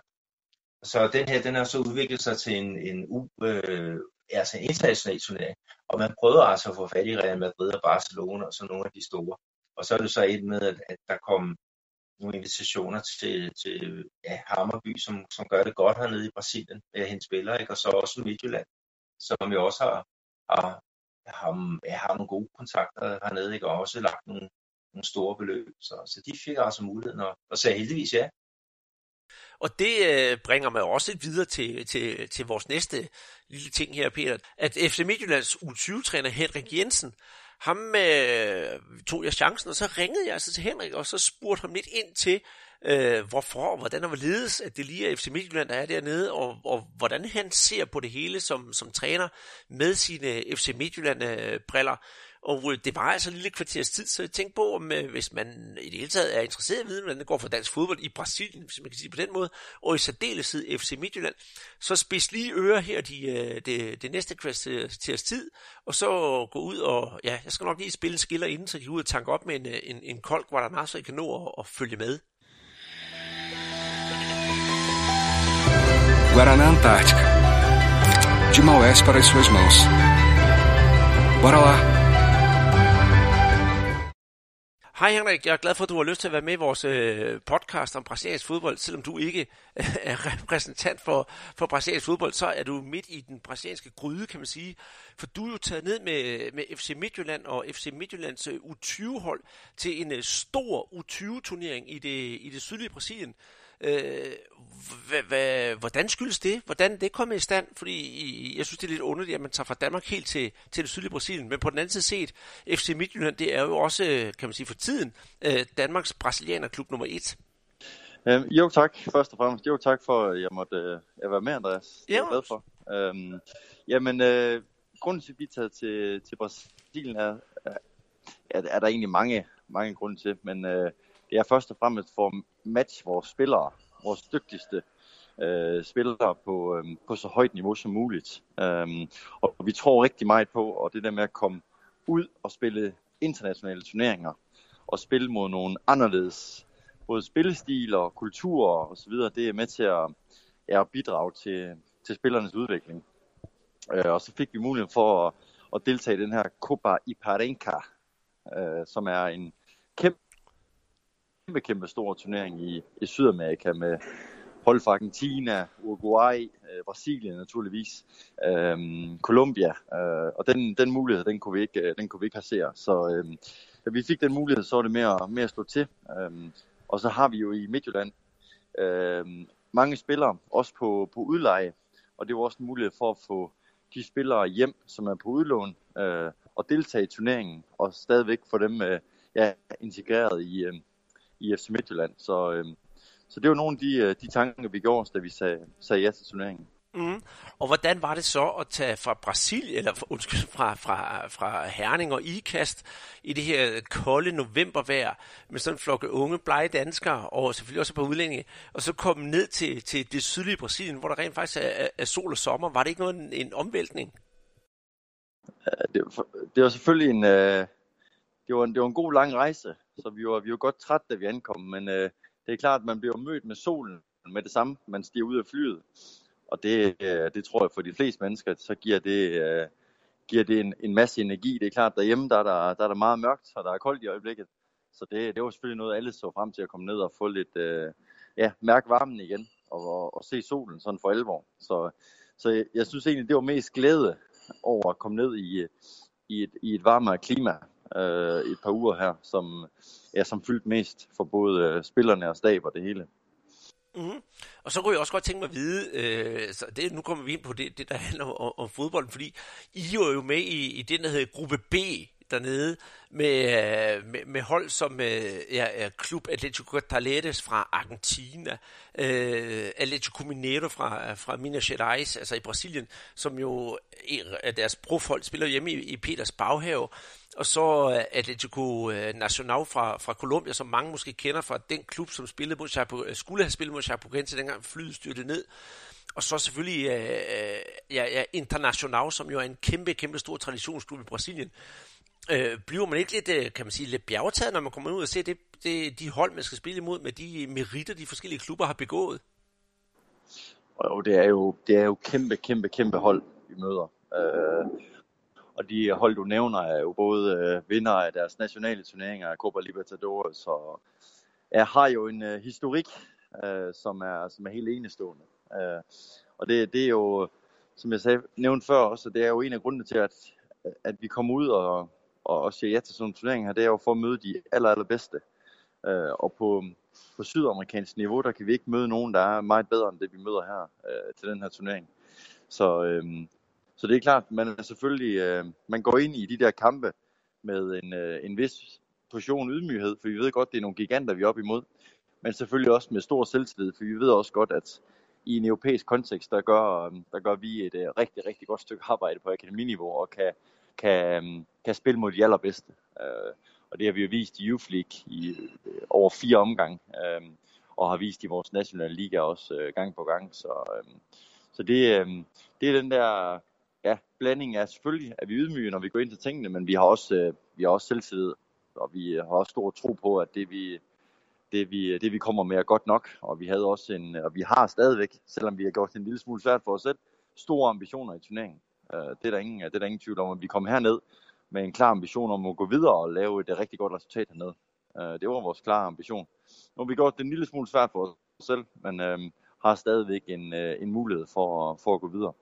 Så den her, den har så udviklet sig til en, en, u, øh, altså en international turnering. Og man prøvede altså at få fat i Real Madrid og Barcelona og så nogle af de store. Og så er det så et med, at, at der kom nogle invitationer til, til ja, Hammerby, som, som gør det godt hernede i Brasilien med hendes spillere, ikke? og så også Midtjylland, som jo også har, har, har, jeg øh, har nogle gode kontakter hernede, ikke? og også lagt nogle, nogle store beløb. Så, så de fik altså muligheden, og, og sagde heldigvis ja. Og det øh, bringer mig også videre til, til, til vores næste lille ting her, Peter. At FC Midtjyllands U20-træner Henrik Jensen, ham øh, tog jeg chancen, og så ringede jeg altså til Henrik, og så spurgte ham lidt ind til, øh, hvorfor og hvordan og hvorledes, at det lige er FC Midtjylland, der er dernede, og, og hvordan han ser på det hele som, som træner med sine FC Midtjylland-briller. Øh, og øh, det var altså en lille kvarters tid, så jeg tænkte på, om øh, hvis man i det hele taget er interesseret i at vide, hvordan det går for dansk fodbold i Brasilien, hvis man kan sige på den måde, og i særdeleshed FC Midtjylland, så spids lige ører her de, det, det næste kvarters tid, og så gå ud og, ja, jeg skal nok lige spille en skiller inden, så kan I ud og tanke op med en, en, en kold Guadalajara, så I kan nå at, at følge med. Guaraná Antártica. De Maués para as suas mãos. Bora lá! Hej Henrik, jeg er glad for, at du har lyst til at være med i vores øh, podcast om brasiliansk fodbold. Selvom du ikke øh, er repræsentant for, for brasiliansk fodbold, så er du midt i den brasilianske gryde, kan man sige. For du er jo taget ned med, med FC Midtjylland og FC Midtjyllands øh, U20-hold til en øh, stor U20-turnering i det, i det sydlige Brasilien. Øh, hvordan skyldes det? Hvordan det kommet i stand? Fordi jeg synes, det er lidt underligt, at man tager fra Danmark helt til, til det sydlige Brasilien. Men på den anden side set, FC Midtjylland, det er jo også, kan man sige for tiden, øh, Danmarks brasilianerklub nummer et. Øhm, jo tak, først og fremmest. Jo tak for, at jeg måtte øh, være med, Andreas. Det er jeg glad for. Øhm, jamen, øh, grunden til, at vi er taget til, til Brasilien er, er, er der egentlig mange, mange grunde til, men øh, det er først og fremmest for matche vores spillere, vores dygtigste øh, spillere på, øh, på så højt niveau som muligt. Øh, og vi tror rigtig meget på, og det der med at komme ud og spille internationale turneringer, og spille mod nogle anderledes, både spillestil og kultur og så videre, det er med til at, ja, at bidrage til, til spillernes udvikling. Øh, og så fik vi mulighed for at, at deltage i den her Copa Iparenca, øh, som er en kæmpe kæmpe, kæmpe stor turnering i, i Sydamerika med hold fra Argentina, Uruguay, øh, Brasilien naturligvis, øh, Colombia. Øh, og den, den mulighed, den kunne vi ikke, øh, den kunne vi ikke passere. Så øh, da vi fik den mulighed, så var det mere, mere at slå til. Øh, og så har vi jo i Midtjylland øh, mange spillere, også på, på udleje. Og det var også en mulighed for at få de spillere hjem, som er på udlån, øh, og deltage i turneringen, og stadigvæk få dem øh, ja, integreret i, øh, i FC Midtjylland. Så, øh, så det var nogle af de, øh, de tanker, vi gjorde os, da vi sagde, sagde ja til turneringen. Mm. Og hvordan var det så at tage fra Brasilien, eller undskyld, fra, fra, fra Herning og Ikast i det her kolde novembervejr med sådan en flok unge, blege danskere, og selvfølgelig også på udlændinge, og så komme ned til, til det sydlige Brasilien, hvor der rent faktisk er, er sol og sommer. Var det ikke noget en, en omvæltning? Det var, det var selvfølgelig en, øh, det var, en, det var en god lang rejse, så vi var, vi var godt trætte, da vi ankom, men øh, det er klart, at man bliver mødt med solen med det samme, man stiger ud af flyet. Og det, øh, det tror jeg for de fleste mennesker, så giver det, øh, giver det en, en masse energi. Det er klart, derhjemme der er der, der er der meget mørkt, og der er koldt i øjeblikket. Så det, det var selvfølgelig noget, alle så frem til at komme ned og få lidt, øh, ja, mærke varmen igen, og, og, og se solen sådan for alvor. Så, så jeg, jeg synes egentlig, det var mest glæde over at komme ned i, i, et, i et varmere klima øh, et par uger her, som, ja, som fyldt mest for både øh, spillerne og stab og det hele. Mm-hmm. Og så kunne jeg også godt tænke mig at vide, øh, så det, nu kommer vi ind på det, det der handler om, om fodbolden, fordi I var jo med i, i det, der hedder gruppe B dernede, med, med, med hold som øh, ja, Klub Atletico Taleres fra Argentina, øh, Atletico Mineiro fra, fra Minas Gerais, altså i Brasilien, som jo er deres profhold spiller hjemme i, i Peters baghave, og så øh, Atletico øh, Nacional fra, fra Colombia, som mange måske kender fra den klub, som spillede mod Chapo, øh, skulle have spillet mod Chapecoense, dengang flyet styrte ned. Og så selvfølgelig ja, ja, Internacional, som jo er en kæmpe, kæmpe stor traditionsklub i Brasilien. Øh, bliver man ikke lidt, øh, kan man sige, lidt bjergtaget, når man kommer ud og ser det, det, de hold, man skal spille imod, med de meritter, de forskellige klubber har begået? Og det er jo, det er jo kæmpe, kæmpe, kæmpe hold, vi møder. Øh, og de hold, du nævner, er jo både øh, vinder af deres nationale turneringer, Copa Libertadores, og er, har jo en øh, historik, øh, som, er, som er helt enestående. Øh, og det, det er jo, som jeg sagde, nævnte før også, det er jo en af grundene til, at, at vi kommer ud og, og, og siger ja til sådan en turnering her, det er jo for at møde de aller, allerbedste. Øh, og på, på sydamerikansk niveau, der kan vi ikke møde nogen, der er meget bedre end det, vi møder her øh, til den her turnering. Så, øh, så det er klart, man er selvfølgelig, øh, man går ind i de der kampe med en, øh, en vis portion ydmyghed, for vi ved godt, det er nogle giganter, vi er op imod. Men selvfølgelig også med stor selvtillid, for vi ved også godt, at i en europæisk kontekst, der gør, øh, der gør vi et øh, rigtig, rigtig godt stykke arbejde på akademiniveau, og kan, kan, øh, kan spille mod de allerbedste. Øh, og det har vi jo vist i Youth League i øh, over fire omgange, øh, og har vist i vores nationale liga også øh, gang på gang. Så, øh, så det, øh, det er den der blanding af selvfølgelig, at vi ydmyge, når vi går ind til tingene, men vi har også, øh, vi har også selvtillid, og vi øh, har også stor tro på, at det vi, det vi, øh, det vi kommer med er godt nok, og vi havde også en, og vi har stadigvæk, selvom vi har gjort det en lille smule svært for os selv, store ambitioner i turneringen. Øh, det, er der ingen, det er der ingen tvivl om, at vi kommer herned med en klar ambition om at gå videre og lave et rigtig godt resultat hernede. Det var vores klare ambition. Nu har vi gjort det en lille smule svært for os selv, men uh, har stadigvæk en, en mulighed for, for at gå videre.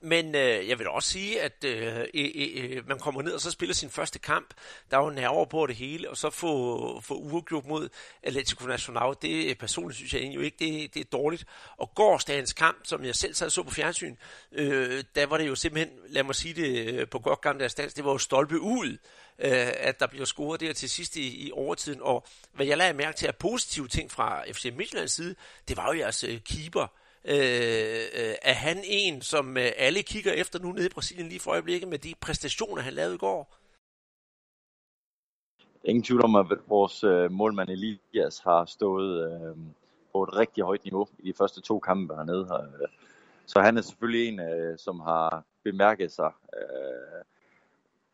Men øh, jeg vil også sige, at øh øh, øh, øh, man kommer ned og så spiller sin første kamp. Der er jo nerver på det hele, og så få, få uafgjort mod Atletico Nacional, det øh, personligt synes jeg egentlig jo ikke, det, det er dårligt. Og gårsdagens kamp, som jeg selv sad og så på fjernsyn, øh, der var det jo simpelthen, lad mig sige det på godt gamle stands, det var jo stolpe ud, øh, at der bliver scoret der til sidst i, i overtiden. Og hvad jeg lagde mærke til af positive ting fra FC Midtjyllands side, det var jo jeres øh, keeper, Øh, øh, er han en, som øh, alle kigger efter nu nede i Brasilien lige for øjeblikket med de præstationer, han lavede i går? Ingen tvivl om, at vores øh, målmand Elias har stået øh, på et rigtig højt niveau i de første to kampe hernede. Så han er selvfølgelig en, øh, som har bemærket sig øh,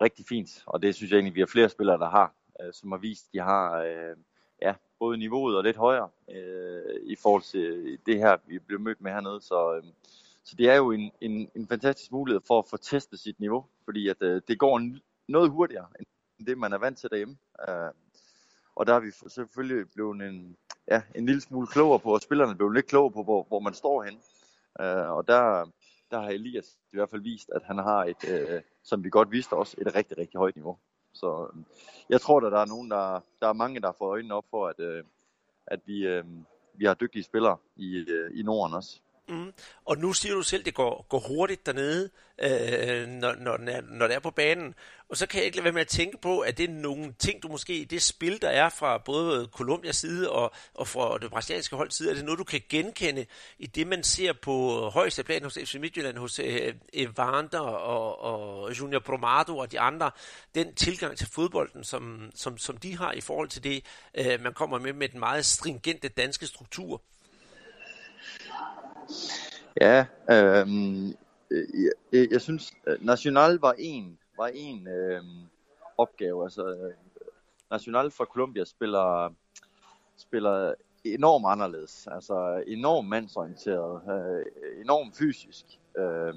rigtig fint, og det synes jeg egentlig, vi har flere spillere, der har, øh, som har vist, de har øh, ja, både niveauet og lidt højere øh, i forhold til øh, det her, vi blev mødt med hernede. Så, øh, så det er jo en, en, en fantastisk mulighed for at få testet sit niveau, fordi at, øh, det går noget hurtigere end det, man er vant til derhjemme. Øh, og der har vi selvfølgelig blevet en, ja, en lille smule klogere på, og spillerne er blevet lidt klogere på, hvor, hvor man står hen. Øh, og der, der har Elias i hvert fald vist, at han har et, øh, som vi godt vidste også, et rigtig, rigtig højt niveau. Så øh, jeg tror, at der er nogen, der, der er mange, der får øjnene op for, at, øh, at vi, øh, vi har dygtige spillere i, øh, i Norden også. Mm. Og nu siger du selv, det går, går hurtigt dernede, øh, når, når, når det er på banen. Og så kan jeg ikke lade være med at tænke på, at det er nogle ting, du måske det spil, der er fra både Colombias side og, og fra det brasilianske hold side, er det noget, du kan genkende i det, man ser på højeste plan hos FC Midtjylland, hos øh, Evander og, og Junior Bromado og de andre, den tilgang til fodbolden, som, som, som de har i forhold til det, øh, man kommer med med den meget stringente danske struktur. Ja, øhm, øh, jeg, jeg synes, øh, National var en, var en øh, opgave. Altså, øh, National fra Colombia spiller, spiller enormt anderledes. Altså enormt mandsorienteret, øh, enormt fysisk. Øh,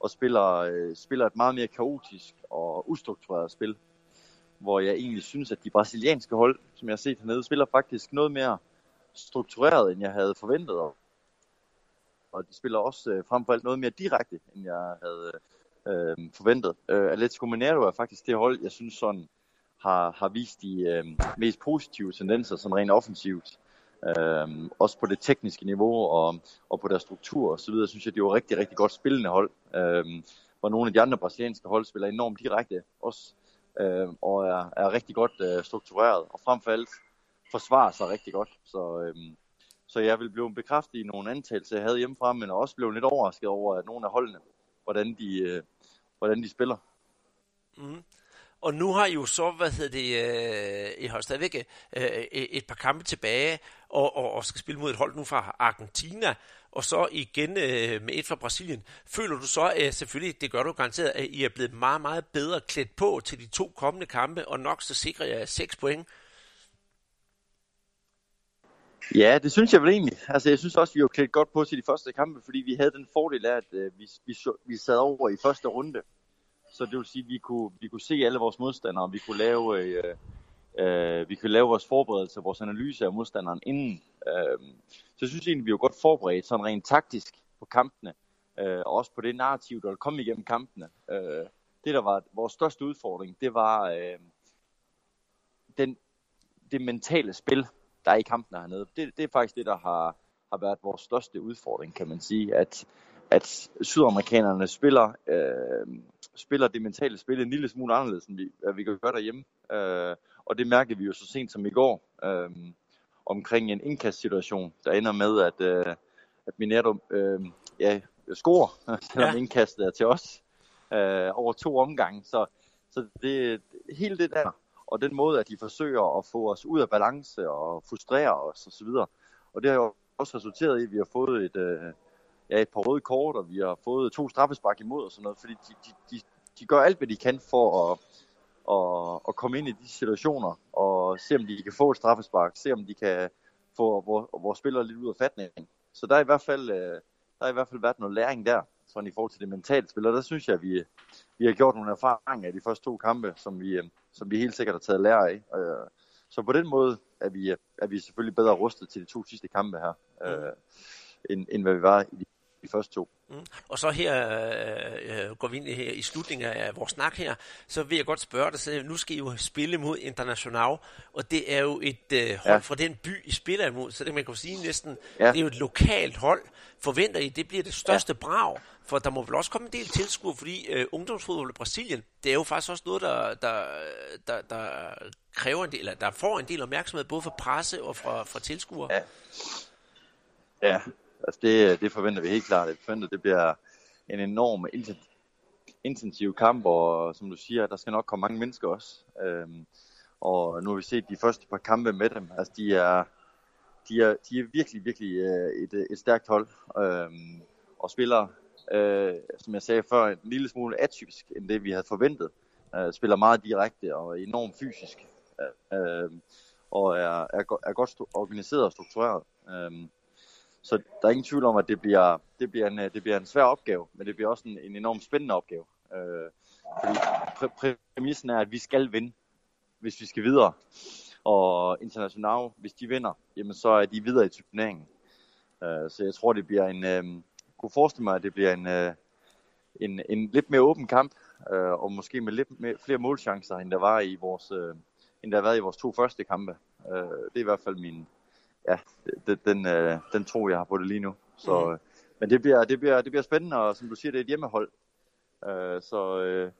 og spiller, øh, spiller et meget mere kaotisk og ustruktureret spil. Hvor jeg egentlig synes, at de brasilianske hold, som jeg har set hernede, spiller faktisk noget mere struktureret, end jeg havde forventet og og de spiller også øh, frem for alt noget mere direkte, end jeg havde øh, forventet. Øh, Atletico Mineiro er faktisk det hold, jeg synes sådan har, har vist de øh, mest positive tendenser, sådan rent offensivt. Øh, også på det tekniske niveau og, og på deres struktur og så videre, synes jeg, det var rigtig, rigtig godt spillende hold. Øh, hvor nogle af de andre brasilianske hold spiller enormt direkte også, øh, og er, er rigtig godt øh, struktureret, og frem for alt forsvarer sig rigtig godt. Så, øh, så jeg vil blive bekræftet i nogle antagelser, jeg havde hjemmefra, men også blev lidt overrasket over, at nogle af holdene, hvordan de, øh, hvordan de spiller. Mm. og nu har I jo så, hvad hedder det, øh, I har stadigvæk øh, et par kampe tilbage, og, og, og skal spille mod et hold nu fra Argentina, og så igen øh, med et fra Brasilien. Føler du så, øh, selvfølgelig, det gør du garanteret, at I er blevet meget, meget bedre klædt på til de to kommende kampe, og nok så sikrer jeg 6 point? Ja, det synes jeg vel egentlig. Altså, jeg synes også, vi var klædt godt på til de første kampe, fordi vi havde den fordel af, at øh, vi, vi, vi sad over i første runde. Så det vil sige, at vi kunne, vi kunne se alle vores modstandere, vi kunne lave, øh, øh, vi kunne lave vores forberedelse, vores analyse af modstanderen inden. Øh, så jeg synes egentlig, vi var godt forberedt, sådan rent taktisk på kampene, øh, og også på det narrativ, der kom igennem kampene. Øh, det, der var vores største udfordring, det var øh, den, det mentale spil, der er i kampene hernede. Det, det er faktisk det, der har, har været vores største udfordring, kan man sige. At, at sydamerikanerne spiller, øh, spiller det mentale spil en lille smule anderledes, end vi, vi kan gøre derhjemme. Øh, og det mærkede vi jo så sent som i går, øh, omkring en indkastsituation, der ender med, at, øh, at Mineto øh, ja, scorer, selvom ja. indkastet er til os, øh, over to omgange. Så, så det, hele det der, og den måde, at de forsøger at få os ud af balance og frustrere os osv. Og det har jo også resulteret i, at vi har fået et, øh, ja, et par røde kort, og vi har fået to straffespark imod og sådan noget, fordi de, de, de, de gør alt, hvad de kan for at, at, at komme ind i de situationer, og se om de kan få et straffespark, se om de kan få vores, vores spillere lidt ud af fatningen. Så der er i hvert fald, øh, der er i hvert fald været noget læring der, sådan i forhold til det mentale spil, og der synes jeg, at vi, vi har gjort nogle erfaringer i de første to kampe, som vi, øh, som vi helt sikkert har taget lære af. Øh, så på den måde er vi, er vi selvfølgelig bedre rustet til de to sidste kampe her, mm. end, end hvad vi var i de de første to. Mm. Og så her øh, går vi ind her i slutningen af vores snak her, så vil jeg godt spørge dig, så nu skal I jo spille mod International, og det er jo et øh, hold ja. fra den by, I spiller imod, så det man kan sige næsten, ja. det er jo et lokalt hold. Forventer I, det bliver det største ja. brag? For der må vel også komme en del tilskuer, fordi øh, ungdomsfodbold i Brasilien, det er jo faktisk også noget, der, der, der, der kræver en del, eller der får en del opmærksomhed, både fra presse og fra, fra tilskuere. Ja. ja, Altså det, det forventer vi helt klart. Det forventer, det bliver en enorm intensiv kamp, og som du siger, der skal nok komme mange mennesker også. Øhm, og nu har vi set de første par kampe med dem. Altså de er, de er, de er virkelig, virkelig øh, et, et stærkt hold, øhm, og spiller, øh, som jeg sagde før, en lille smule atypisk, end det vi havde forventet. Øh, spiller meget direkte og enormt fysisk, øh, øh og er, er, er godt organiseret og struktureret. Øh, så der er ingen tvivl om, at det bliver, det bliver, en, øh, det bliver en svær opgave, men det bliver også en, en enormt spændende opgave. Øh, fordi præ- præmissen er, at vi skal vinde, hvis vi skal videre. Og international, hvis de vinder, jamen så er de videre i turneringen. Øh, så jeg tror, det bliver en... Øh, kunne forestille mig, at det bliver en, øh, en, en lidt mere åben kamp, øh, og måske med lidt mere, flere målchancer, end der var i vores, øh, end der har været i vores to første kampe. Øh, det er i hvert fald min, ja, det, den, øh, den tro, jeg har på det lige nu. Så, mm. Men det bliver, det, bliver, det bliver spændende, og som du siger, det er et hjemmehold. Øh, så øh,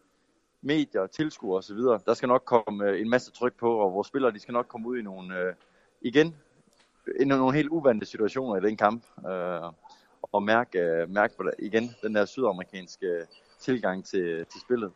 medier, tilskuere osv., der skal nok komme øh, en masse tryk på, og vores spillere de skal nok komme ud i nogle, øh, igen, i nogle helt uvante situationer i den kamp. Øh, og mærke, øh, mærke på det, igen den der sydamerikanske tilgang til, til spillet.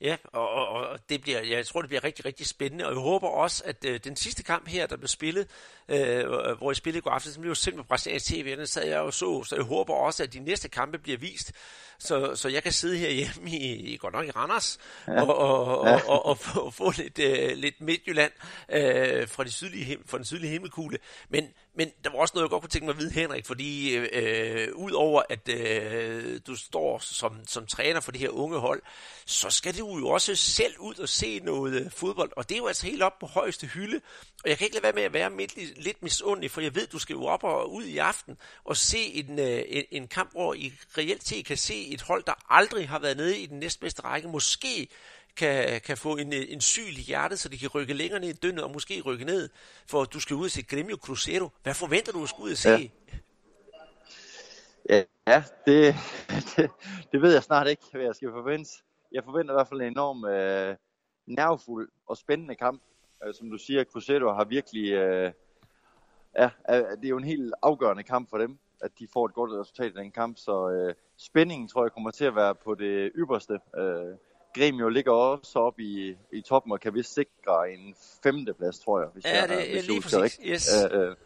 Ja, og, og, og det bliver, jeg tror, det bliver rigtig, rigtig spændende, og jeg håber også, at øh, den sidste kamp her, der blev spillet, øh, hvor jeg spillede i går aften, så blev jo sendt på brasiliansk tv, den sad jeg jo så, så jeg håber også, at de næste kampe bliver vist, så, så jeg kan sidde her hjemme i, i godt nok i Randers, ja. og, og, ja. og, og, og få, få lidt, øh, lidt Midtjylland øh, fra, de sydlige, fra den sydlige himmelkugle, men, men der var også noget, jeg godt kunne tænke mig at vide, Henrik, fordi øh, udover at øh, du står som, som træner for det her unge hold, så skal du jo også selv ud og se noget øh, fodbold, og det er jo altså helt op på højeste hylde, og jeg kan ikke lade være med at være lidt, lidt misundelig, for jeg ved, du skal jo op og ud i aften og se en, øh, en, en kamp, hvor I reelt set kan se et hold, der aldrig har været nede i den næstbedste række, måske kan, kan få en, en syg i hjertet, så de kan rykke længere ned i døgnet og måske rykke ned, for du skal ud og se Gremio Cruzeiro. Hvad forventer du at skulle ud og se? Ja, ja det, det, det ved jeg snart ikke, hvad jeg skal forvente. Jeg forventer i hvert fald en enorm øh, nervefuld og spændende kamp. Øh, som du siger, Cruzeiro har virkelig... Øh, ja, øh, det er jo en helt afgørende kamp for dem, at de får et godt resultat i den kamp. Så øh, spændingen tror jeg kommer til at være på det ypperste. Øh, Gremio ligger også op i, i toppen og kan vist sikre en femteplads, tror jeg. Hvis ja, jeg, det er lige præcis. Rigtigt. Yes. Øh, øh,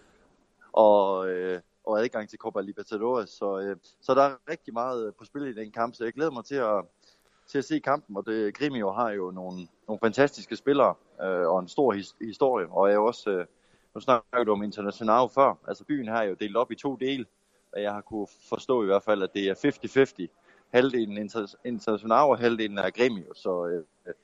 og, øh, og adgang til Copa Libertadores. Så, øh, så der er rigtig meget på spil i den kamp, så jeg glæder mig til at, til at se kampen. Og det, Gremio har jo nogle, nogle fantastiske spillere øh, og en stor his, historie. Og jeg er også, øh, nu snakker du om International før, altså byen her er jo delt op i to dele. Og jeg har kunne forstå i hvert fald, at det er 50-50 halvdelen international og halvdelen er Gremio. Så, øh,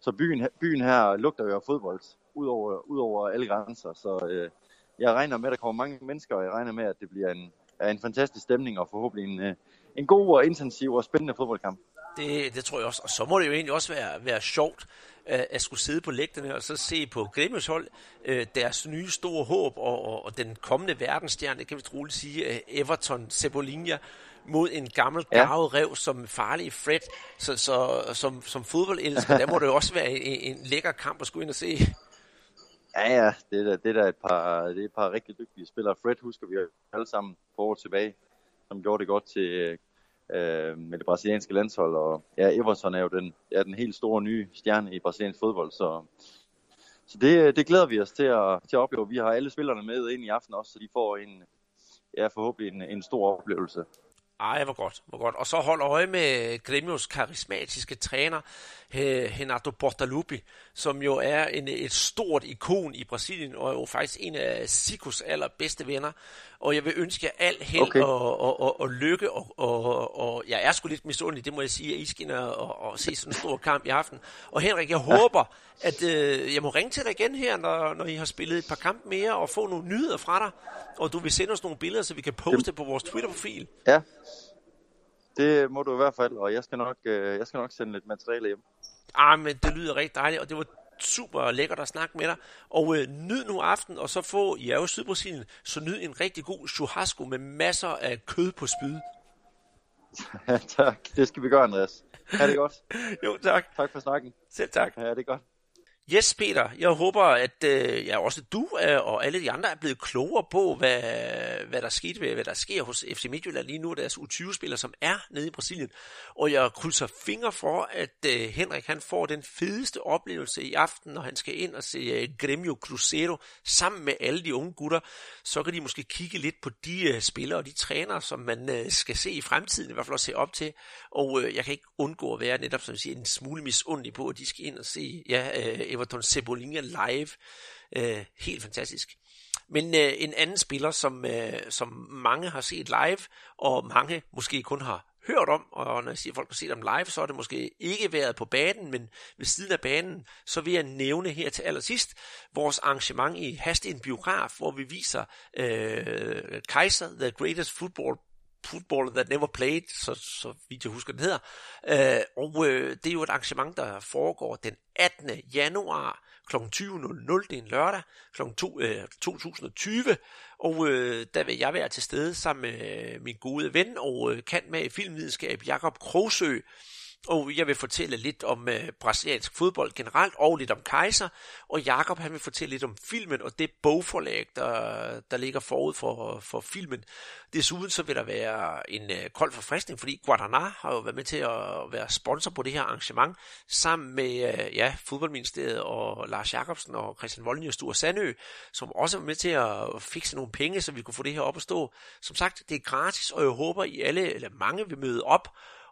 så byen, byen her lugter jo af fodbold, ud over, ud over alle grænser. Så øh, jeg regner med, at der kommer mange mennesker, og jeg regner med, at det bliver en, en fantastisk stemning og forhåbentlig en, øh, en god og intensiv og spændende fodboldkamp. Det, det tror jeg også. Og så må det jo egentlig også være, være sjovt øh, at skulle sidde på lægterne og så se på Gremios hold øh, deres nye store håb og, og, og den kommende verdensstjerne, kan vi troligt sige, øh, Everton Cebolinha, mod en gammel ja. garvet rev som farlig Fred. Så, så som, som fodboldelsker, der må det jo også være en, en lækker kamp at skulle ind og se. Ja, ja, det er det er et, par, det er et par rigtig dygtige spillere. Fred husker vi alle sammen på år tilbage, som gjorde det godt til, øh, med det brasilianske landshold. Og ja, Everton er jo den, er den helt store nye stjerne i brasiliansk fodbold, så, så det, det glæder vi os til at, til at opleve. Vi har alle spillerne med ind i aften også, så de får en, ja, forhåbentlig en, en stor oplevelse. Ej, hvor godt, hvor godt. Og så hold øje med Gremios karismatiske træner, Renato Portaluppi, som jo er en, et stort ikon i Brasilien, og er jo faktisk en af Sikos allerbedste venner. Og jeg vil ønske jer alt held okay. og, og, og, og lykke, og, og, og jeg er sgu lidt misundelig, det må jeg sige, at I skal og, og se sådan en stor kamp i aften. Og Henrik, jeg håber, at øh, jeg må ringe til dig igen her, når, når I har spillet et par kampe mere, og få nogle nyheder fra dig, og du vil sende os nogle billeder, så vi kan poste på vores Twitter-profil. Ja, det må du i hvert fald, og jeg skal nok, øh, jeg skal nok sende lidt materiale hjem. Ah, men det lyder rigtig dejligt, og det var super lækkert at snakke med dig. Og øh, nyd nu aften, og så få, I er jo Sydbrasilien, så nyd en rigtig god churrasco med masser af kød på spyd. Ja, tak. Det skal vi gøre, Andreas. Ha' det godt. jo, tak. Tak for snakken. Selv tak. Ja, det er godt. Yes, Peter. Jeg håber, at øh, ja, også du øh, og alle de andre er blevet klogere på, hvad, hvad der skete, hvad der sker hos FC Midtjylland lige nu, deres U20-spillere, som er nede i Brasilien. Og jeg krydser fingre for, at øh, Henrik han får den fedeste oplevelse i aften, når han skal ind og se øh, Gremio Cruzeiro sammen med alle de unge gutter. Så kan de måske kigge lidt på de øh, spillere og de trænere, som man øh, skal se i fremtiden, i hvert fald også se op til. Og øh, jeg kan ikke undgå at være netop, som jeg siger, en smule misundelig på, at de skal ind og se ja, øh, Everton Cebolinha live. Øh, helt fantastisk. Men øh, en anden spiller, som, øh, som mange har set live, og mange måske kun har hørt om, og når jeg siger, at folk har set dem live, så er det måske ikke været på banen, men ved siden af banen, så vil jeg nævne her til allersidst vores arrangement i Hastin Biograf, hvor vi viser øh, Kaiser, The Greatest Football Football That Never Played, så, så vidt jeg husker, den hedder. Øh, og øh, det er jo et arrangement, der foregår den 18. januar kl. 20.00, det er en lørdag, kl. 2, øh, 2020, og øh, der vil jeg være til stede sammen med øh, min gode ven og øh, kant med filmvidenskab Jakob Krogsø, og jeg vil fortælle lidt om øh, brasiliansk fodbold generelt, og lidt om Kaiser, og Jakob han vil fortælle lidt om filmen, og det bogforlag, der, der ligger forud for, for filmen. Desuden så vil der være en øh, kold forfriskning, fordi Guadana har jo været med til at være sponsor på det her arrangement, sammen med øh, ja, fodboldministeriet og Lars Jakobsen og Christian Volden og Sture Sandø, som også var med til at fikse nogle penge, så vi kunne få det her op at stå. Som sagt, det er gratis, og jeg håber, I alle, eller mange vil møde op,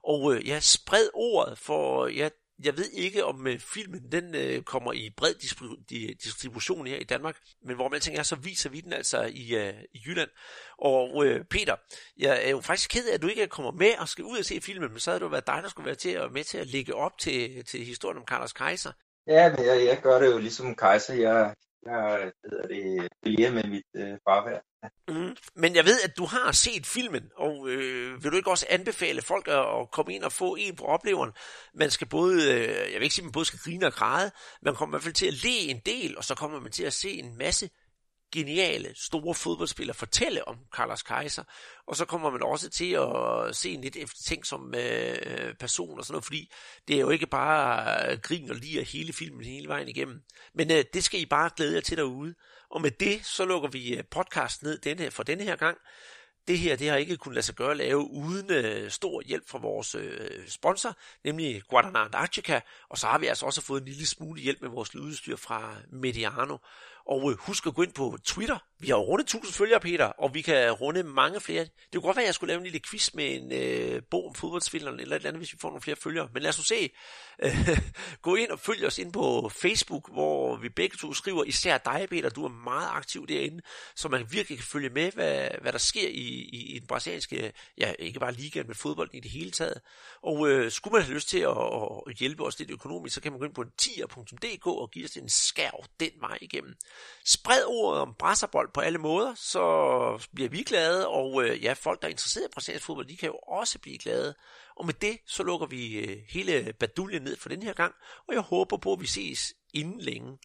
og øh, ja, spred ordet, for øh, ja, jeg ved ikke, om øh, filmen den øh, kommer i bred distribu- distribution her i Danmark, men hvor man tænker, så viser vi den altså i, øh, i Jylland. Og øh, Peter, jeg er jo faktisk ked af, at du ikke kommer med og skal ud og se filmen, men så havde det jo været dig, der skulle være til at, med til at lægge op til, til historien om Carlos Kaiser. Ja, men jeg, jeg gør det jo ligesom Kaiser. Jeg, jeg hedder det, bliver med mit øh, farvær. Mm. Men jeg ved, at du har set filmen, og øh, vil du ikke også anbefale folk at, at komme ind og få en på opleveren? Man skal både, øh, jeg vil ikke sige, at man både skal grine og græde, man kommer i hvert fald til at le en del, og så kommer man til at se en masse geniale, store fodboldspiller fortælle om Carlos Kaiser, og så kommer man også til at se en lidt efter ting som øh, person og sådan noget, fordi det er jo ikke bare øh, grin og lige hele filmen hele vejen igennem. Men øh, det skal I bare glæde jer til derude. Og med det, så lukker vi øh, podcast ned denne, for denne her gang. det her det har ikke kunnet lade sig gøre at lave uden øh, stor hjælp fra vores øh, sponsor, nemlig Guadalajara Antarctica, og så har vi altså også fået en lille smule hjælp med vores lydudstyr fra Mediano. Og øh, husk at gå ind på Twitter. Vi har rundet 1000 følgere, Peter, og vi kan runde mange flere. Det kunne godt være, at jeg skulle lave en lille quiz med en øh, bog om fodboldspillerne eller et eller andet, hvis vi får nogle flere følgere. Men lad os nu se. Øh, gå ind og følg os ind på Facebook, hvor vi begge to skriver, især dig, Peter, du er meget aktiv derinde, så man virkelig kan følge med, hvad, hvad der sker i, i, i den brasilianske, ja, ikke bare ligaen, men fodbolden i det hele taget. Og øh, skulle man have lyst til at, at hjælpe os lidt økonomisk, så kan man gå ind på tier.dk og give os en skærv den vej igennem. Spred ordet om brasserbold på alle måder, så bliver vi glade, og øh, ja, folk, der er interesseret i brasiliansk fodbold, de kan jo også blive glade. Og med det, så lukker vi øh, hele baduljen ned for den her gang, og jeg håber på, at vi ses inden længe.